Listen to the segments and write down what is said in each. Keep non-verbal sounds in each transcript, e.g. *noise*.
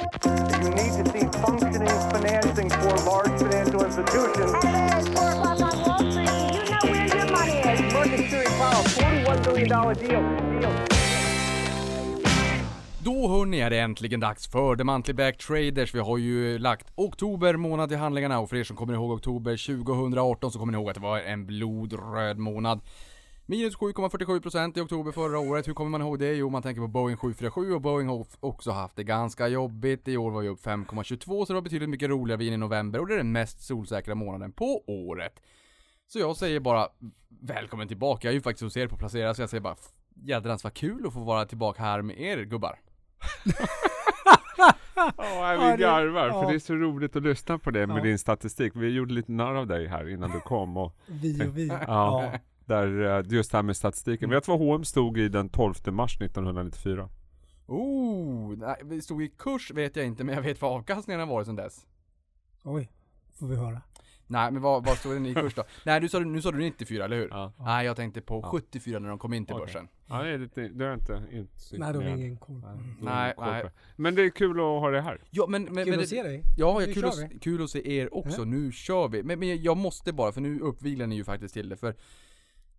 You need to see functioning financing for large financial institutions. It's four o'clock on Wall Street. You know where your money is. Market Series Powell, $41 billion deal. deal. Då hörni är det äntligen dags för The Monthly Back Traders. Vi har ju lagt oktober månad i handlingarna och för er som kommer ihåg oktober 2018 så kommer ni ihåg att det var en blodröd månad. Minus 7,47% i oktober förra året. Hur kommer man ihåg det? Jo, man tänker på Boeing 747 och Boeing har också haft det ganska jobbigt. I år var vi upp 5,22 så det var betydligt mycket roligare vi in i november och det är den mest solsäkra månaden på året. Så jag säger bara välkommen tillbaka. Jag är ju faktiskt hos er på Placera så jag säger bara jädrans vad kul att få vara tillbaka här med er gubbar. Ja, *laughs* Ja, vi det- garvar ja. för det är så roligt att lyssna på det med Ja. din statistik. Vi gjorde lite narr av dig här innan du kom och Vi och vi. *laughs* ja, där eh, just det här med statistiken. Vet du vad H&M stod i den 12 mars 1994? Oh, nej, vi stod i kurs vet jag inte men jag vet vad avkastningen har varit sedan dess. Oj, får vi höra. Nej men vad, vad stod den i kurs då? *laughs* Nej du sa, nu sa du 94 eller hur? Ja. Nej jag tänkte på Ja. 74 när de kom in till Okej. börsen. Ja, det är det har jag inte, inte Nej, de har med. ingen koll Nej, det. har Nej, nej. det. Men det är kul att ha det här. Ja men, men, Kul men att se dig. Ja, Nu kul att, kul att se er också. Nu kör vi. Men, men jag måste bara, för nu uppviglar ni ju faktiskt till det. För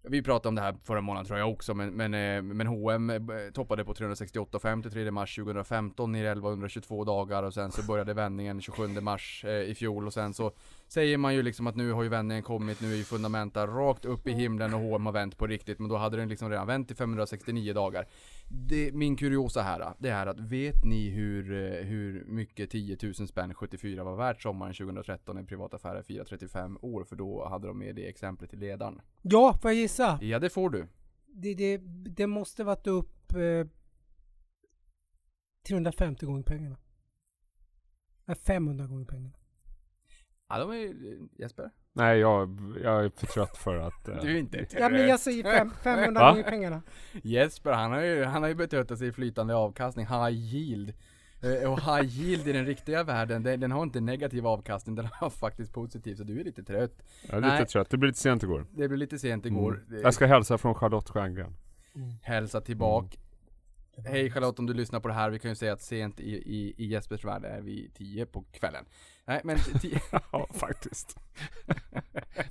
vi pratade om det här förra månaden tror jag också, men, men, eh, men H&M toppade på 368,50 3 mars 2015 ner 1122 dagar och sen så började vändningen 27 mars eh, i fjol och sen så säger man ju liksom att nu har ju vändningen kommit, nu är ju fundamenta rakt upp i himlen och H&M har vänt på riktigt, men då hade den liksom redan vänt i 569 dagar. Det, min kuriosa här, det är att vet ni hur, eh, hur mycket 10 000 spänn 74 var värt sommaren 2013 när privata affärer firade 35 år? För då hade de med det exemplet i ledaren. Ja, får jag gissa? Ja, det får du. Det, det, det måste varit upp eh, 350 gånger pengarna. Nej, 500 gånger pengarna. Ja, de är... Jesper? Nej, jag, jag är för trött för att... eh, *laughs* Du är inte Ja, men jag säger fem, *laughs* 500 Va? gånger pengarna. Jesper, han har ju, han har ju betött sig i flytande avkastning, high yield. Eh, Och high yield i den riktiga världen, den, den har inte negativ avkastning, den har faktiskt positiv, så du är lite trött. jag är lite Nej. trött. Det blir lite sent igår. Det blev lite sent igår. Mm. Jag ska hälsa från Charlotte Stjärngren. Hälsa tillbaka. Hej Charlotte om du lyssnar på det här, vi kan ju säga att sent i, i, i Jespers värld är vi 10 på kvällen. Nej men *laughs* 10 Ja, faktiskt.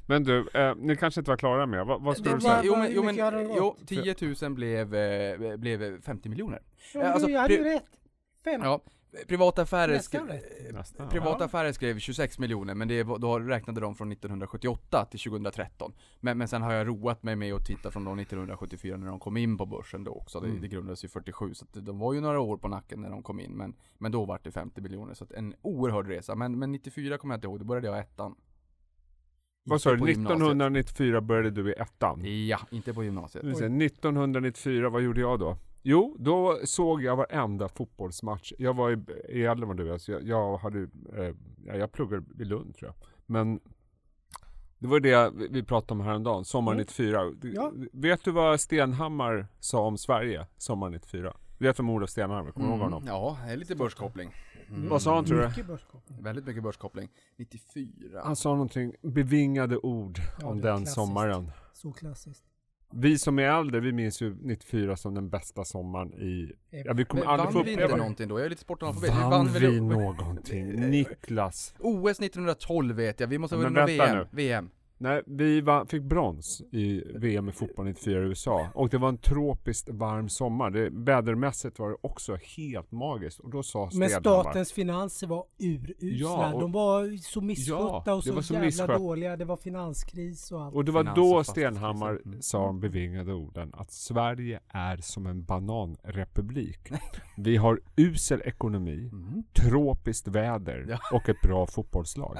Men du, eh, ni kanske inte var klara med. Vad, vad ska Det du säga? jo men, jo, men jo, gått? 10 000 blev, eh, blev 50 miljoner. Ja, Alltså, du hade ju rätt. Fem. Ja, privata affärer Nästan skrev. Nästan. Privata affärer skrev 26 miljoner, men det då räknade de från 1978 till 2013. Men, men sen har jag roat mig med att titta från då 1974 när de kom in på börsen då också. Det, Mm. det grundades ju 47, så att de var ju några år på nacken när de kom in. Men, men då var det 50 miljoner, så att en oerhörd resa. Men, men 94 kommer jag inte ihåg, då började jag ettan. Vad sa du? på gymnasiet. 1994 började du i ettan. Ja, inte på gymnasiet. Vi säger 1994, vad gjorde jag då? Jo, då såg jag varenda fotbollsmatch. Jag var i, i du, alltså jag, jag hade, eh, ja, jag pluggade i Lund tror jag. Men det var det vi- pratade om häromdagen, sommaren Mm. 94. Du- Ja. Vet du vad Stenhammar sa om Sverige sommaren 94? Du vet vem Olof Stenhammar, kommer du ihåg honom? Ja, det är lite börskoppling. Mm. Vad sa han tror du? Mycket börskoppling. Väldigt mycket börskoppling. 94. Han sa någonting, bevingade ord Ja, om den klassiskt. sommaren. Så klassiskt. Vi som är äldre, vi minns ju 94 som den bästa sommaren i... Ja, vi kommer aldrig få vann vi inte uppleva någonting då? Jag är lite sportanalfabet. Vann väl- vi någonting? Niklas? OS 1912 vet jag, vi måste ha vunnit VM. VM. Nej, vi vann, fick brons i VM i fotboll 94 i USA. Och det var en tropiskt varm sommar. Det, vädermässigt var det också helt magiskt. Och då sa Men statens finanser var urusla. Ja, och- de var så misskötta Ja, och så, var så jävla misskött. dåliga. Det var finanskris och allt. Och det var då Stenhammar fastighetskrisen. sa de bevingade orden att Sverige är som en bananrepublik. Vi har usel ekonomi, Mhm. tropiskt väder Ja. och ett bra fotbollslag.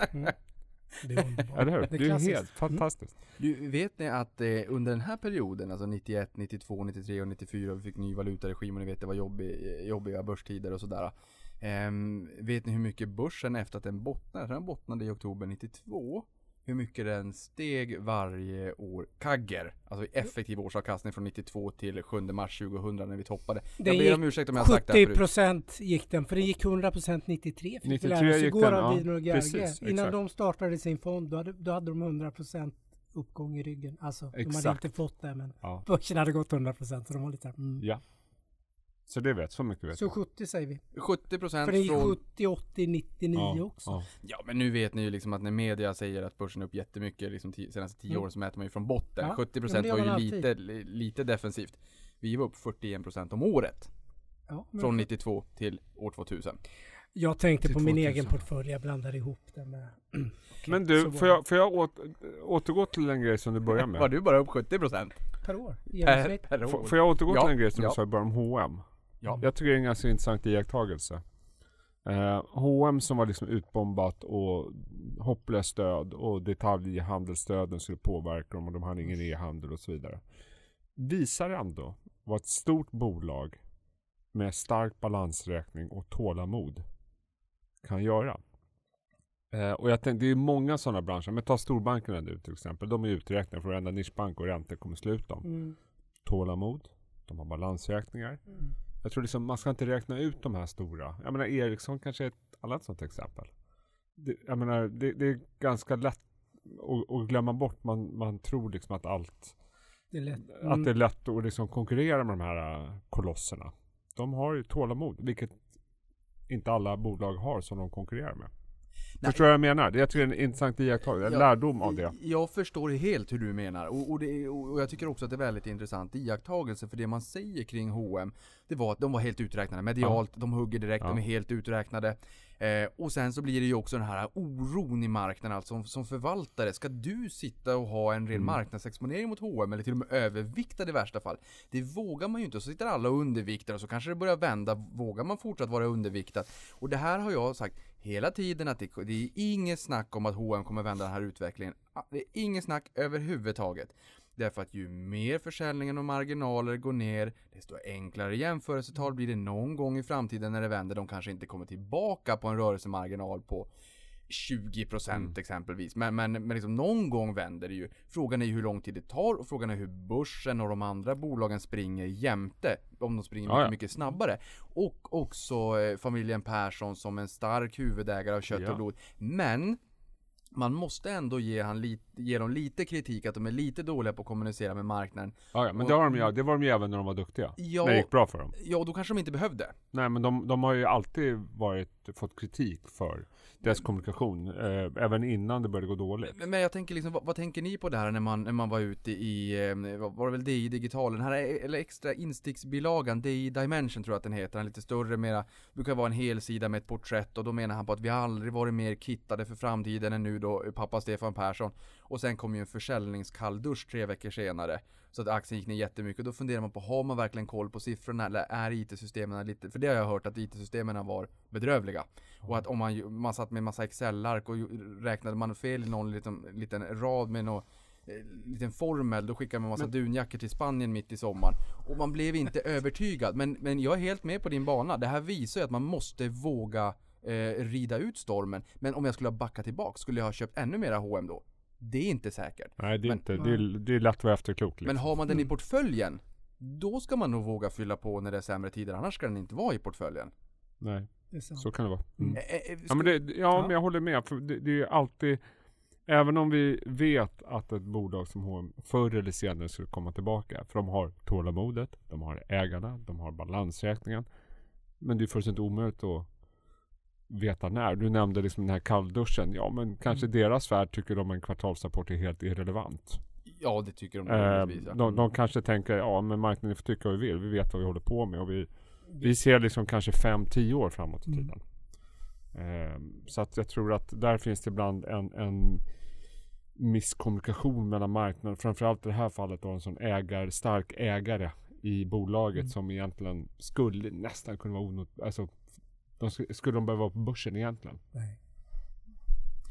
Det är underbart. Eller hur? Det Det är är ju klassiskt. helt fantastiskt. Du, vet ni att eh, under den här perioden, alltså 91, 92, 93 och 94, vi fick ny valutaregim och ni vet det var jobbig, jobbiga börstider och sådär. Ehm, vet ni hur mycket börsen efter att den bottnade, den bottnade i oktober 92, hur mycket den steg varje år, kagger, alltså i effektiv årsavkastning från 92 till 7 mars 2000 när vi toppade. Den jag ber om ursäkt om jag har sagt det här 70 förut. procent gick den, för den gick 100 procent 93. Fick 93 vi lära oss gick igår den, av ja. Precis, Innan exakt. de startade sin fond, då hade, då hade de 100 procent uppgång i ryggen. Alltså, de hade Exakt. inte fått det, men Ja. börsen hade gått 100 procent, så de var lite mm. Ja. Så det vet, så mycket vet Så jag. 70 säger vi. 70% För det är från... 70, 80, 99 Ja, också. ja. Ja men nu vet ni ju liksom att när media säger att börsen är upp jättemycket liksom senaste 10 Mm. åren så mäter man ju från botten. Ja, 70% ja, men det gör var ju lite, lite defensivt. Vi var upp 41% om året. Ja, men Från 92 till år 2000. Jag tänkte på min 2000. egen portfölj, jag blandade ihop det med... *clears throat* Okej, Men så du, får jag, får jag åt, återgå till en grej som du började *laughs* med? Var du bara upp 70%? Per år, Per, per Får, år? får jag återgå Ja, till en grej som ja. du sa i början om H&M? Ja. Jag tycker det är en ganska intressant iakttagelse. Eh, H&M som var liksom utbombat och hopplöst stöd och detaljhandelsstöden skulle påverka dem och de hade ingen e-handel och så vidare. Visar ändå vad ett stort bolag med stark balansräkning och tålamod kan göra. Eh, och jag tänkte, det är många sådana branscher, men ta storbankerna nu till exempel. De är uträknade för varenda nischbank och räntor kommer slå ut dem. Mm. Tålamod, de har balansräkningar. Jag tror liksom man ska inte räkna ut de här stora. Jag menar Ericsson kanske är ett annat sånt exempel. Det, jag menar det, det är ganska lätt att, att glömma bort. Man, man tror liksom att allt, Det är lätt. att Mm. det är lätt att liksom konkurrera med de här äh, kolosserna. De har ju tålamod, vilket inte alla bolag har som de konkurrerar med. Nej. Förstår du vad jag menar? Det- Jag tycker det är en intressant iakttagelse, en Ja, lärdom av det. Jag förstår helt hur du menar och, och, det, och jag tycker också att det är väldigt intressant iakttagelse för det man säger kring H&M Det var att de var helt uträknade medialt, de hugger direkt, Ja. de är helt uträknade eh, Och sen så blir det ju också den här oron i marknaden alltså som, som förvaltare Ska du sitta och ha en ren Mm. marknadsexponering mot H&M eller till och med överviktad i värsta fall? Det vågar man ju inte, och så sitter alla och underviktar och så kanske det börjar vända Vågar man fortsatt vara underviktad? Och det här har jag sagt hela tiden att det, det är inget snack om att H&M kommer vända den här utvecklingen. Ah, Det är inget snack överhuvudtaget. Därför att ju mer försäljningen och marginaler går ner, desto enklare jämförelsetal blir det någon gång i framtiden när det vänder. De kanske inte kommer tillbaka på en rörelsemarginal på 20% Mm. exempelvis. Men, men, men liksom någon gång vänder det ju. Frågan är hur lång tid det tar och frågan är hur börsen och de andra bolagen springer jämte. Om de springer mycket, mycket snabbare. Och också eh, familjen Persson som en stark huvudägare av kött Ja. och blod. Men man måste ändå ge, han lite, ge dem lite kritik att de är lite dåliga på att kommunicera med marknaden. Ja, ja, men Och- det, har de ju, det var de ju även när de var duktiga. Ja. När det gick bra för dem. Ja, och då kanske de inte behövde. Nej men de, de har ju alltid varit, fått kritik för deras kommunikation. Eh, även innan det började gå dåligt. Men men jag tänker liksom, vad, vad tänker ni på det här när man, när man var ute i, eh, var det väl DI Digital, den här eh, eller extra insticksbilagan, DI Dimension tror jag att den heter, den lite större, mera, brukar vara en hel sida med ett porträtt och då menar han på att vi aldrig varit mer kittade för framtiden än nu då, pappa Stefan Persson. Och sen kom ju en försäljningskalldusch tre veckor senare. Så att aktien gick ner jättemycket då funderar man på, har man verkligen koll på siffrorna eller är IT-systemen lite, för det har jag hört att IT-systemen var bedrövliga. Och att om man, man satt med massa Excel-ark och räknade man fel i någon liten, liten rad med någon eh, liten formel, då skickade man massa dunjackor till Spanien mitt i sommaren. Och man blev inte *laughs* övertygad. Men, men jag är helt med på din bana. Det här visar ju att man måste våga eh, rida ut stormen. Men om jag skulle ha backat tillbaka, skulle jag ha köpt ännu mera H&M då? Det är inte säkert. Nej det är Men- inte, det är, det är lätt att vara efterklok liksom. Men har man den i portföljen, då ska man nog våga fylla på när det är sämre tider. Annars ska den inte vara i portföljen. Nej, Det är sant. så kan det vara. Mm. Eh, eh, Ja men, det, ja, Ja. men jag håller med. För det, det är alltid, även om vi vet att ett bolag som H&M förr eller senare skulle komma tillbaka. För de har tålamodet, de har ägarna, de har balansräkningen. Men det är fullständigt omöjligt att veta när. Du nämnde liksom den här kallduschen. Ja men kanske Mm. deras värld tycker de en kvartalsrapport är helt irrelevant. Ja, det tycker de Eh, de, de kanske tänker, ja men marknaden får tycka vad vi vill. Vi vet vad vi håller på med och vi, vi ser liksom kanske 5-10 år framåt i Mm. tiden. Eh, så att jag tror att där finns det ibland en, en misskommunikation mellan marknaden. Framförallt i det här fallet då en sån ägar, stark ägare i bolaget Mm. som egentligen skulle nästan kunna vara onot... Alltså, de sk- skulle de behöva vara på börsen egentligen? Nej.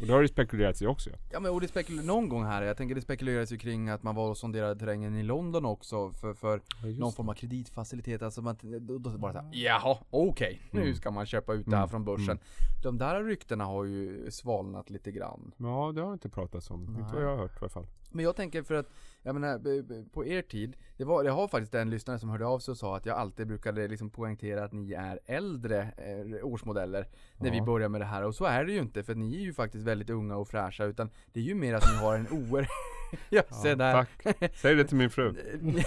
Och det har det spekulerats i också. Ja men och det spekuleras någon gång här, jag tänker det spekuleras ju kring att man var och sonderade terrängen i London också för, för någon form av kreditfacilitet, alltså man, då, då bara såhär, jaha, okej, nu Mm. ska man köpa ut det här Mm, från börsen. De där ryktena har ju svalnat lite grann. Ja, det har inte pratats om. Inte vad Nej. jag har hört i alla fall. Men jag tänker för att, jag menar, på er tid, det var, jag har faktiskt en lyssnare som hörde av sig och sa att jag alltid brukade liksom poängtera att ni är äldre eh, årsmodeller när vi Ja. börjar med det här. Och så är det ju inte, för ni är ju faktiskt väldigt unga och fräscha, utan det är ju mer att ni har en oer... *laughs* ja, se där. Tack. Säg det till min fru. *laughs*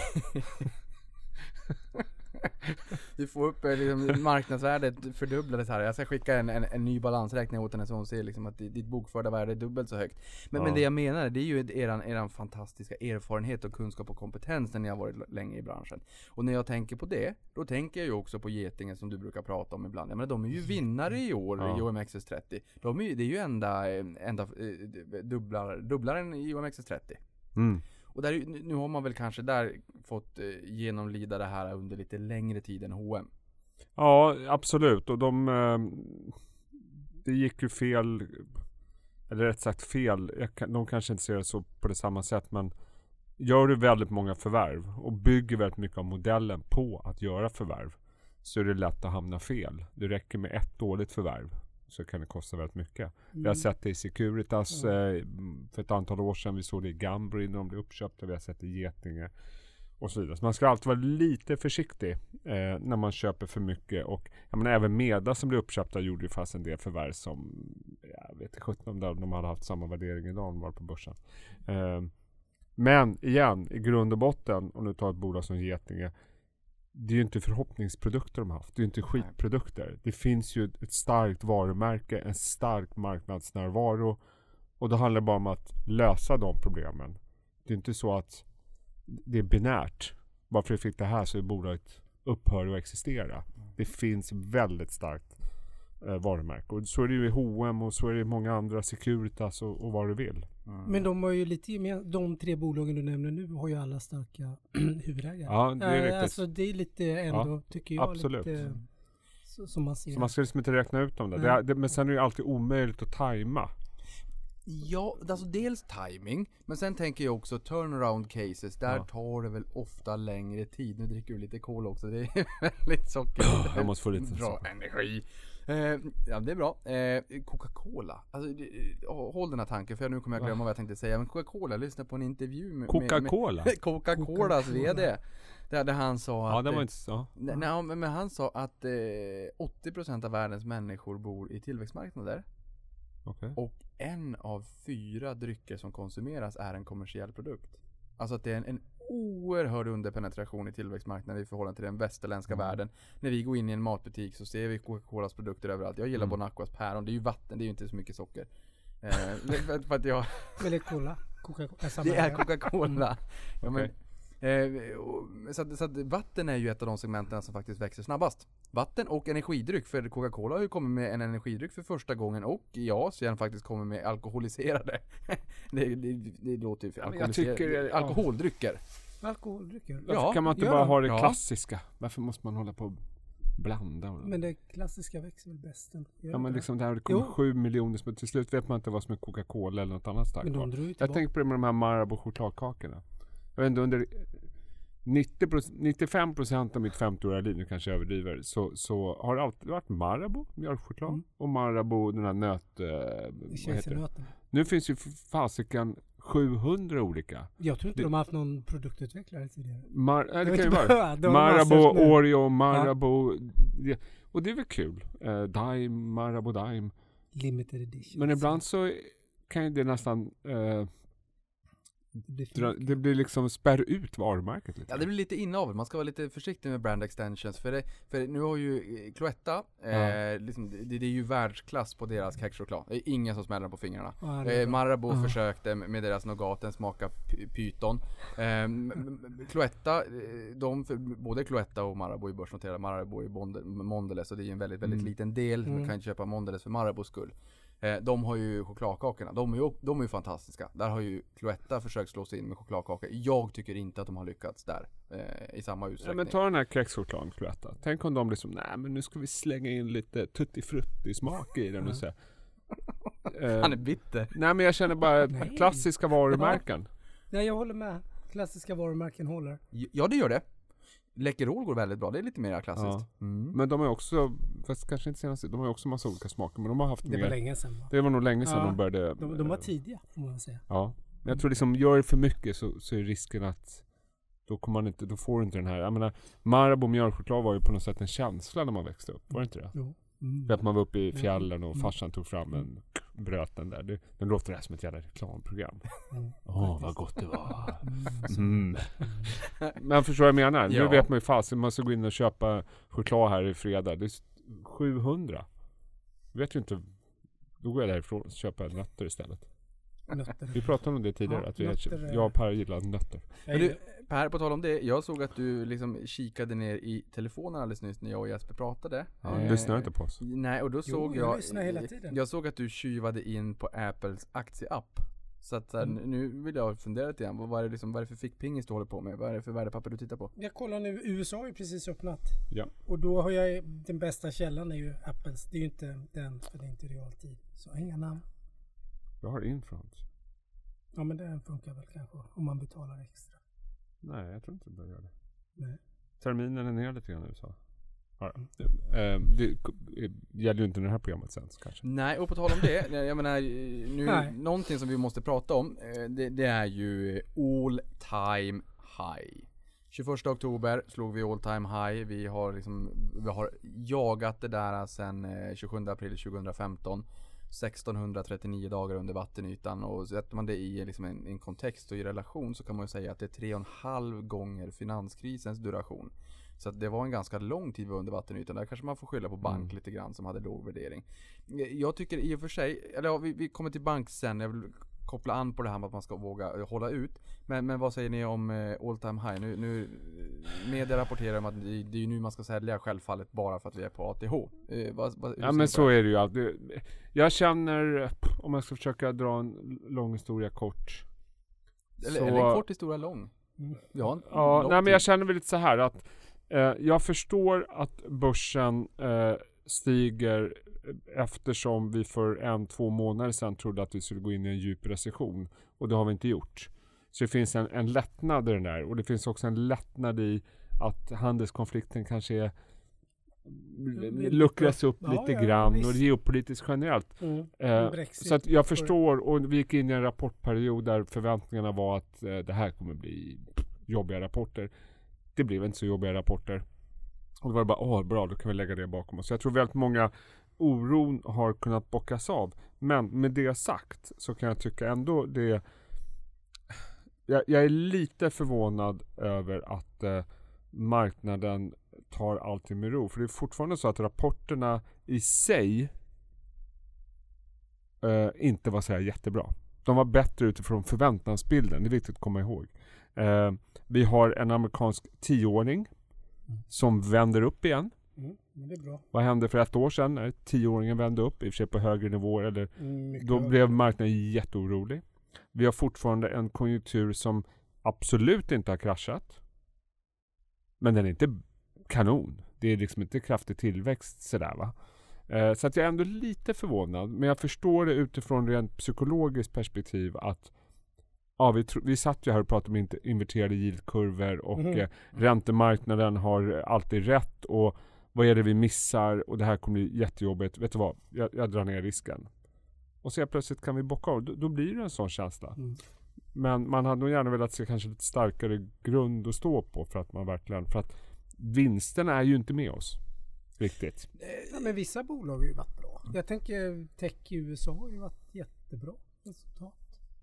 *laughs* *laughs* Du får upp eh, liksom, marknadsvärdet fördubblades här. Jag ska skicka en, en, en ny balansräkning åt henne så hon ser liksom att di- ditt bokförda värde är dubbelt så högt. Men, men Ja. det jag menar, det är ju eran, eran fantastiska erfarenhet och kunskap och kompetens när ni har varit länge i branschen. Och när jag tänker på det, då tänker jag ju också på Getingen som du brukar prata om ibland. Jag menar, de är ju vinnare i år Ja. i OMXS30. De är, ju- det är ju enda, eh, enda eh, dubblar, dubblaren i OMXS30. Mm. Och där, nu har man väl kanske där fått eh, genomlida det här under lite längre tid än H&M. Ja, absolut. Och de... Eh, det gick ju fel. Eller rätt sagt fel. Jag de kanske inte ser det så på det samma sätt men gör du väldigt många förvärv och bygger väldigt mycket av modellen på att göra förvärv så är det lätt att hamna fel. Det räcker med ett dåligt förvärv så kan det kosta väldigt mycket. Vi har sett det i Securitas eh, för ett antal år sedan. Vi såg det i Gambro innan de blev uppköpta. Vi har sett det i Getinge och så vidare. Så man ska alltid vara lite försiktig eh, när man köper för mycket. Och jag menar, även Meda som blev uppköpta gjorde ju fast en del förvärv som jag vet inte sjutton om de hade haft samma värdering idag om de var på börsen. Eh, men igen, i grund och botten, om du tar ett bolag som Getinge, det är ju inte förhoppningsprodukter de har haft. Det är ju inte skitprodukter. Det finns ju ett, starkt varumärke, en stark marknadsnärvaro. Och då handlar det bara om att lösa de problemen. Det är inte så att det är binärt. Bara för att vi fick det här så är bolaget upphör att existera. Det finns väldigt starkt eh, varumärke. Och så är det ju i H&M och så är det i många andra Securitas och, och vad du vill. Men de har ju lite gemen- De tre bolagen du nämner nu har ju alla starka *clears throat* huvudägare. Ja, det är Eh, riktigt. Alltså det är lite ändå, tycker jag, absolut. lite så, som man ser. Så man ska liksom inte räkna ut dem där. Det det, men sen är det ju alltid omöjligt att tajma. Ja, alltså dels timing, men sen tänker jag också turnaround cases, där Ja. tar det väl ofta längre tid. Nu dricker du lite kol också, det är *laughs* väldigt socker. Jag måste få lite Bra socker. energi. Eh, ja, det är bra. Eh, Coca-Cola. Alltså, det- eh, håll den här tanken, för nu kommer jag glömma vad jag tänkte säga. Men Coca-Cola, jag lyssnade på en intervju med... Coca-Cola? *laughs* Coca-Colas Coca-Cola. VD. Där, där han sa Ja, att... det var eh, inte så. Nej, nej, men han sa att eh, 80% av världens människor bor i tillväxtmarknader. Okej. Och en av fyra drycker som konsumeras är en kommersiell produkt. Alltså att det är en, en oerhörd underpenetration i tillväxtmarknaden i förhållande till den västerländska Mm. världen. När vi går in i en matbutik så ser vi Coca-Colas produkter överallt. Jag gillar Mm. Bonacquas päron, det är ju vatten, det är ju inte så mycket socker. Eh, *laughs* för, för att jag, Eller cola. Coca-Cola. samma det är. Coca-Cola. Ja, men, eh, så, att, så att vatten är ju ett av de segmenten som faktiskt växer snabbast. Vatten och energidryck, för Coca-Cola har ju kommit med en energidryck för första gången och i Asien faktiskt kommer med alkoholiserade. *laughs* det, det, det låter ju men jag tycker- ja. Alkoholdrycker. Alkoholdrycker. Ja, Varför kan man inte bara de? ha det Ja. klassiska? Varför måste man hålla på och blanda? Men det klassiska växer väl bäst ändå? Ja men det? liksom det här, det kommer Jo. sju miljoner som till slut vet man inte vad som är Coca-Cola eller något annat starkt Men de Jag tänker på det med de här Marabou chokladkakorna. Jag vet inte, under 90 95% av mitt 50-åriga liv, nu kanske jag överdriver, så, så har det alltid varit Marabou mjölkchoklad Mm. och Marabou den här nöt... Eh, vad heter det? Nu finns ju fasiken 700 olika. Jag tror inte Det- de har haft någon produktutvecklare tidigare. Mar- ja, det Jag kan ju vara. Marabou. Oreo, Marabou. Ja. Och det är väl kul. Uh, Dime, Marabou Dime. Limited edition. Men ibland så kan ju det nästan eh, Det blir dra, det blir liksom spärr ut varumärket lite. Ja det blir lite inavel, man ska vara lite försiktig med brand extensions för, det, för nu har ju eh, Cloetta, eh, Ja. liksom, det, det är ju världsklass på deras kexchoklad. Det är ingen som smäller på fingrarna. Ja, Eh. Marabou Ja. försökte med deras nougat, den smakar py- pyton. Eh, m- m- Cloetta, eh, de, både Cloetta och Marabou är börsnoterade. Marabou är Mondelez och det är ju en väldigt, väldigt Mm. liten del. Man Mm. kan inte köpa Mondelez för Marabous skull. Eh, de har ju chokladkakorna, de är ju, de är ju fantastiska. Där har ju Cloetta försökt slå sig in med chokladkakor. Jag tycker inte att de har lyckats där eh, i samma Ja, utsträckning. men ta den här kexchokladen Cloetta. Tänk om de blir som, nej men nu ska vi slänga in lite tutti frutti smak i den och så. Eh, *laughs* Han är bitter. nej men jag känner bara *laughs* klassiska varumärken. Nej, jag håller med. Klassiska varumärken håller. Ja det gör det. Läkerol går väldigt bra, det är lite mer klassiskt. Ja. Mm. Men de har också, fast kanske inte senast, de har också massa olika smaker men de har haft Det var mer. länge sedan va? Det var nog länge sedan Ja. de började. De, de var tidiga, får man säga. Ja. Men jag tror liksom, gör det för mycket så, så är risken att då kommer man inte, då får du inte den här, jag menar Marabou mjölkchoklad var ju på något sätt en känsla när man växte upp, var det inte det? Jo. Mm. Att man var uppe i Mm. fjällen och Mm. farsan tog fram en bröt den där. Det, den låter här som ett jävla reklamprogram. Mm. Åh, vad gott det var. Mm. Men förstår vad jag menar? Nu Ja. vet man ju fasen, man ska gå in och köpa choklad här i fredag. Det är s- 700. Vet ju inte. Då går jag därifrån och köper nötter istället. Nötter. Vi pratade om det tidigare, Ja, att vi, nötter är- jag och Per gillar nötter. Men du, Per, på tal om det. Jag såg att du liksom kikade ner i telefonen alldeles nyss när jag och Jesper pratade. Ja, Eh, lyssnar inte på oss. Nej, och då såg jag jag... hela tiden. Jag såg att du tjuvade in på Apples aktieapp. Så att här, Mm. nu vill jag fundera lite grann. Vad är det liksom, vad är det för fickpingis du håller på med? Vad är det för värdepapper du tittar på? Jag kollar nu, USA har ju precis öppnat. Ja. Och då har jag den bästa källan är ju Apples. Det är ju inte den, för det är inte realtid. Så inga namn. Jag har infront. Ja men den funkar väl kanske om man betalar extra. Nej, jag tror inte det börjar göra det. Nej. Terminen är ner lite grann i USA. Ja, Mm. ja. Eh, det det gäller ju inte det här programmet sänds kanske. Nej, och på tal om det, *laughs* jag menar nu, Nej. någonting som vi måste prata om, eh, det, det är ju all time high. 21 oktober slog vi all time high, vi har liksom, vi har jagat det där sedan eh, 27 april 2015. 1639 dagar under vattenytan och sätter man det i liksom en, en kontext och i relation så kan man ju säga att det är tre och en halv gånger finanskrisens duration. Så att det var en ganska lång tid under vattenytan. Där kanske man får skylla på bank Mm. lite grann som hade låg värdering. Jag tycker i och för sig, eller ja, vi, vi kommer till bank sen. Jag vill koppla an på det här med att man ska våga eh, hålla ut. Men, men vad säger ni om eh, all time high? Nu, nu media rapporterar om att det, det är ju nu man ska sälja självfallet bara för att vi är på ATH. Eh, vad, vad, Ja men så det? är det ju alltid. Jag känner, om jag ska försöka dra en lång historia kort. Eller, så- eller en kort historia lång. Ja, lång nej men jag känner väl lite så här att eh, jag förstår att börsen eh, stiger eftersom vi för en, två månader sedan trodde att vi skulle gå in i en djup recession och det har vi inte gjort. Så det finns en, en lättnad i den där och det finns också en lättnad i att handelskonflikten kanske är luckras upp Ja, lite ja, grann visst. och geopolitiskt generellt. Mm. Eh, så att jag förstår och vi gick in i en rapportperiod där förväntningarna var att eh, det här kommer bli jobbiga rapporter. Det blev inte så jobbiga rapporter. Och då var det bara, åh bra, då kan vi lägga det bakom oss. Så jag tror väldigt många oron har kunnat bockas av. Men med det sagt så kan jag tycka ändå det jag, jag är lite förvånad över att eh, marknaden tar allting med ro. För det är fortfarande så att rapporterna i sig eh, inte var så här jättebra. De var bättre utifrån förväntansbilden, det är viktigt att komma ihåg. Eh, vi har en amerikansk tioåring som vänder upp igen. Mm. Men det är bra. Vad hände för ett år sedan när tioåringen vände upp? I och för sig på högre nivåer. Eller, Mm, då blev marknaden jätteorolig. Vi har fortfarande en konjunktur som absolut inte har kraschat. Men den är inte kanon. Det är liksom inte kraftig tillväxt sådär va. Eh, så att jag är ändå lite förvånad. Men jag förstår det utifrån rent psykologiskt perspektiv att Ja, vi, vi satt ju här och pratade om inte- inverterade yieldkurvor och Mhm. eh, räntemarknaden har alltid rätt och vad är det vi missar och det här kommer bli jättejobbigt. Vet du vad? Jag, jag drar ner risken. Och så helt plötsligt kan vi bocka av. Då, då blir det en sån känsla. Mm. Men man hade nog gärna velat se kanske lite starkare grund att stå på för att man verkligen, för att vinsterna är ju inte med oss. Riktigt. Ja, men vissa bolag har ju varit bra. Jag tänker tech i USA har ju varit jättebra resultat.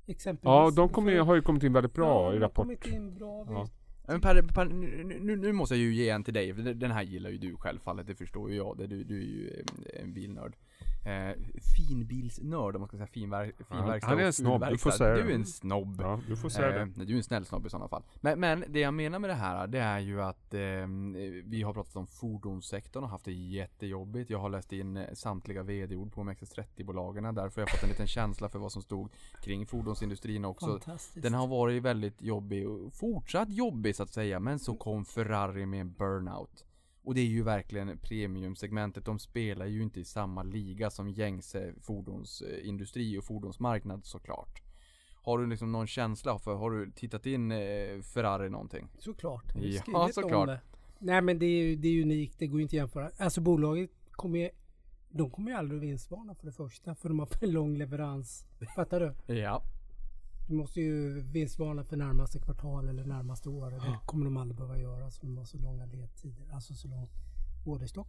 Exempelvis. Ja, de kommer, har ju kommit in väldigt bra ja, i de har rapport. kommit in bra. Ja. Men per, per, nu, nu, måste jag ju ge en till dig, för den här gillar ju du självfallet, det förstår ju jag. Du, du är ju eh, en bilnörd. Eh, finbilsnörd om man ska säga finver, finverkstad han är en snobb, du får säga Du det. är en snobb. Ja, du får säga Eh, det. du är en snäll snobb i sådana fall. Men, men det jag menar med det här, det är ju att eh, vi har pratat om fordonssektorn och haft det jättejobbigt. Jag har läst in eh, samtliga vd-ord på OMXS30-bolagen. Därför har jag fått en liten känsla för vad som stod kring fordonsindustrin också. Fantastiskt. Den har varit väldigt jobbig och fortsatt jobbig så att säga. Men så kom Ferrari med en burnout. Och det är ju verkligen premiumsegmentet. De spelar ju inte i samma liga som gängse fordonsindustri och fordonsmarknad såklart. Har du liksom någon känsla för, har du tittat in eh, Ferrari någonting? Såklart. Ja, skrivit om såklart. det. Nej men det är ju det är unikt. Det går ju inte att jämföra. Alltså bolaget kommer ju de kommer ju aldrig vinstvarna för det första. För de har för lång leverans. Fattar du? Ja. Du måste ju vinstvarna för närmaste kvartal eller närmaste år. Det kommer de aldrig behöva göra. Så de har så långa ledtider. Alltså så lång orderstock.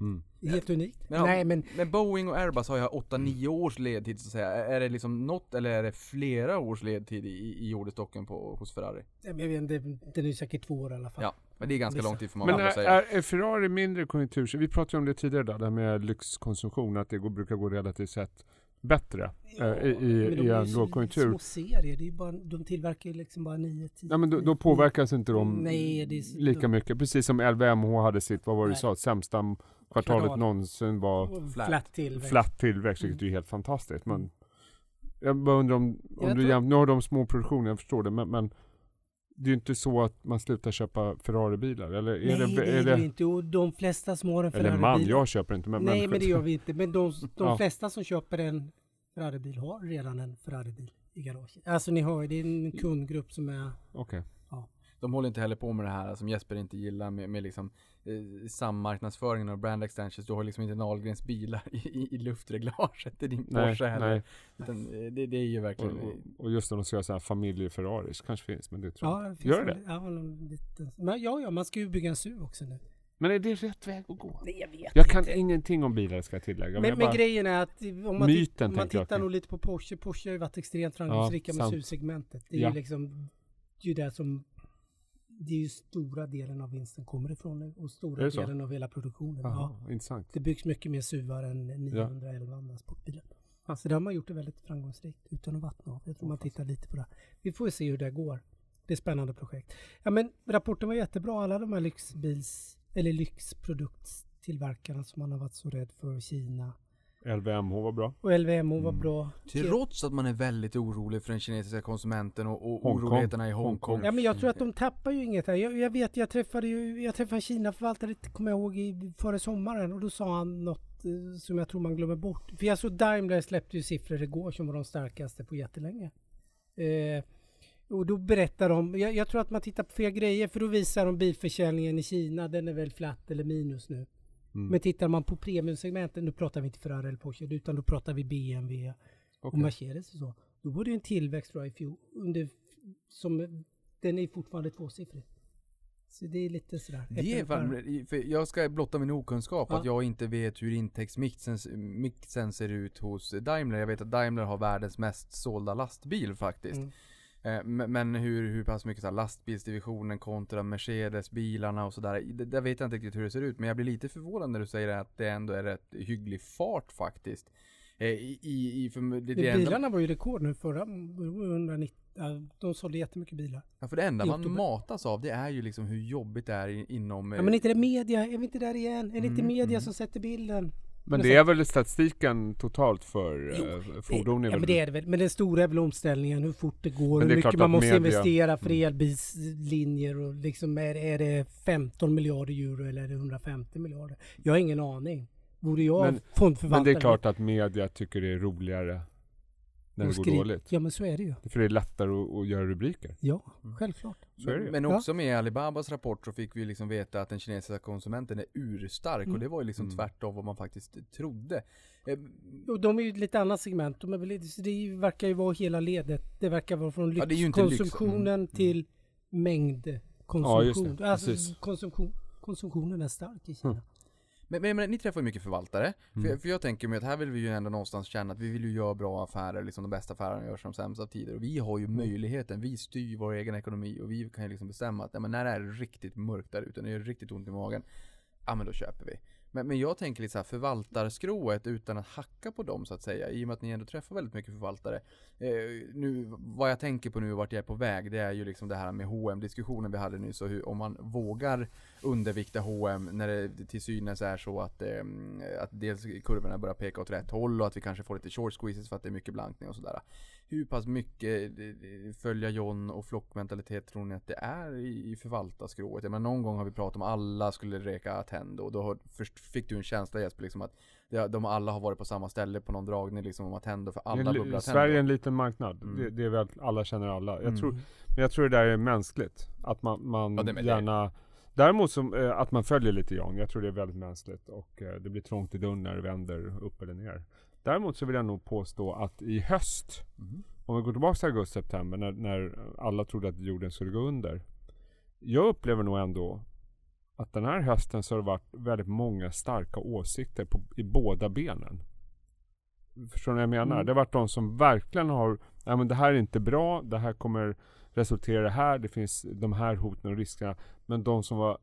Mm. Det är helt unikt. Men, Nej men men Boeing och Airbus har ju 8-9 års ledtid så att säga. Är det liksom något eller är det flera års ledtid i, i orderstocken på, hos Ferrari? jag vet inte, den är ju säkert två år i alla fall. Ja, men det är ganska Vissa. lång tid får man Men är, säga. är, är Ferrari mindre konjunktur? Vi pratade ju om det tidigare där, det här med lyxkonsumtion, att det går, brukar gå relativt sett bättre eh, i, i, i är en lågkonjunktur. Små serier, det är bara, de tillverkar ju liksom bara 9-10. Ja, men då, då påverkas inte de Nej, det är lika mycket. Precis som LVMH hade sitt, vad var det du sa, sämsta kvartalet Kvartal. någonsin var Flat. Flat tillväxt. flat tillväxt, vilket är ju helt fantastiskt. Men jag bara undrar om, om Jag du tror- jäm, nu har de små produktioner, jag förstår det, men, men det är ju inte så att man slutar köpa Ferrari-bilar, eller är Nej, det, det är är det ju inte. Och de flesta som har en eller man, Ferrari-bil. jag köper inte, men Nej, men det gör vi inte. Men de, de *laughs* Ja. flesta som köper en Ferrari-bil har redan en Ferrari-bil i garaget. Alltså ni hör ju, det är en kundgrupp som är... Okej. De håller inte heller på med det här som Jesper inte gillar med, med liksom eh, sammarknadsföringen och brand extensions. Du har liksom inte Nahlgrens bilar *laughs* i, i, i luftreglaget i din Nej, Porsche heller. nej. Utan, eh, det, det är ju Och, verkligen... och, och just när de ska göra så här familjeferraris, kanske finns, men det tror jag. Ja, finns Gör en- det? Ja, liten, men ja, ja, man ska ju bygga en SUV också nu. Men är det rätt väg att gå? Nej, jag vet Jag kan inte. ingenting om bilar ska jag tillägga. Men, jag men grejen är att om man, Myten, man tittar nog lite på Porsche. Porsche har ju varit extremt framgångsrika med sant. SUV-segmentet. Det är Ja. ju liksom, det är ju där som, det är ju stora delen av vinsten kommer ifrån nu och stora det delen av hela produktionen. Jaha, Ja. intressant. Det byggs mycket mer SUVar än 911 andra sportbilar. Så där har man gjort det väldigt framgångsrikt utan att vattna av. Jag tror man tittar lite på det. Vi får se hur det går. Det är spännande projekt. Ja men rapporten var jättebra. Alla de här lyxbils eller lyxprodukttillverkarna som man har varit så rädd för. Kina LVMH var bra. och LVMH var Mm. bra. Trots att man är väldigt orolig för den kinesiska konsumenten och, och Hongkong. oroligheterna i Hongkong. Ja men jag tror att de tappar ju inget här. Jag, jag vet, jag träffade ju, jag träffade Kina-förvaltare, kommer jag ihåg, i, före sommaren och då sa han något eh, som jag tror man glömmer bort. För jag såg Daimler släppte ju siffror igår som var de starkaste på jättelänge. Eh, och då berättar de, jag, jag tror att man tittar på fel grejer för då visar de bilförsäljningen i Kina, den är väl flat eller minus nu. Mm. Men tittar man på premiumsegmenten, nu pratar vi inte Ferrari eller Porsche, utan då pratar vi BMW och. Mercedes och så. Då var det en tillväxt tror jag i fjol, under, som, den är fortfarande tvåsiffrig. Så det är lite sådär. Det är fan, för jag ska blotta min okunskap Ja. att jag inte vet hur intäktsmixen mixen ser ut hos Daimler. Jag vet att Daimler har världens mest sålda lastbil faktiskt. Mm. Eh, Men hur, hur pass mycket så här, lastbilsdivisionen kontra Mercedes-bilarna och sådär. Det, där vet jag inte riktigt hur det ser ut. Men jag blir lite förvånad när du säger att det ändå är rätt hygglig fart faktiskt. Eh, I, i, i för, det, det Men enda, bilarna var ju rekord nu förra, det var 190, ja, de sålde jättemycket bilar. ja, för det enda man oktober. matas av det är ju liksom hur jobbigt det är inom... Ja men inte det media, är vi inte där igen? Är det inte Mm, media mm. som sätter bilden? Men det är väl statistiken totalt för Jo, eh, fordon? det, är ja, men det är det väl. Men den stora är väl omställningen, hur fort det går, hur det är mycket man måste media- investera för Mm. elbilslinjer och liksom är, är det 15 miljarder euro eller är det 150 miljarder? Jag har ingen aning. Borde jag Men- fondförvaltare... men det är klart att media tycker det är roligare när det går skri- dåligt. Ja men så är det ju. För det är lättare att, att göra rubriker. Ja, självklart. Så är det ju. Men också med Alibabas rapport så fick vi liksom veta att den kinesiska konsumenten är urstark Mm. och det var ju liksom Mm. tvärtom vad man faktiskt trodde. Eh, Och de är ju ett lite annat segment. De är väl, det verkar ju vara hela ledet. Det verkar vara från inte lyx. lyxkonsumtionen Mm, mm. till mängdkonsumtion. Ja, just det. Alltså konsumtion, konsumtionen är stark i Kina. Mm. Men, men, men ni träffar ju mycket förvaltare. För, Mm. jag- för jag tänker mig att här vill vi ju ändå någonstans känna att vi vill ju göra bra affärer, liksom de bästa affärerna görs som sämst av tider. Och vi har ju möjligheten, vi styr vår egen ekonomi och vi kan ju liksom bestämma att ja, men när det är riktigt mörkt där ute, när det är riktigt ont i magen, ja men då köper vi. Men, men jag tänker lite så här förvaltarskrået utan att hacka på dem så att säga, i och med att ni ändå träffar väldigt mycket förvaltare. Eh, nu, vad jag tänker på nu och vart jag är på väg, det är ju liksom det här med hm diskussionen vi hade nyss och hur, om man vågar undervikta H&M när det till synes är så att, eh, att dels kurvorna börjar peka åt rätt håll och att vi kanske får lite short squeezes för att det är mycket blankning och sådär. Hur pass mycket följa John och flockmentalitet tror ni att det är i, förvaltarskrået? Jag menar någon gång har vi pratat om alla skulle reka Attendo och då har, först fick du en känsla Jesper liksom att de alla har varit på samma ställe på någon dragning liksom om Attendo för alla bubblar Sverige är en liten marknad. Mm. Det, det är väl att alla känner alla. Jag Mm. tror, men jag tror det där är mänskligt. Att man, man Ja, det med det. gärna... Däremot som, eh, att man följer lite Jan. Jag tror det är väldigt mänskligt. Och eh, det blir trångt i dörren när det vänder upp eller ner. Däremot så vill jag nog påstå att i höst, Mhm. om vi går tillbaka till augusti-september när, när alla trodde att jorden skulle gå under. Jag upplever nog ändå att den här hösten så har det varit väldigt många starka åsikter på, i båda benen. Förstår ni vad jag menar? Mm. Det har varit de som verkligen har, ja men det här är inte bra, det här kommer resultera i det här, det finns de här hoten och riskerna. Men de som var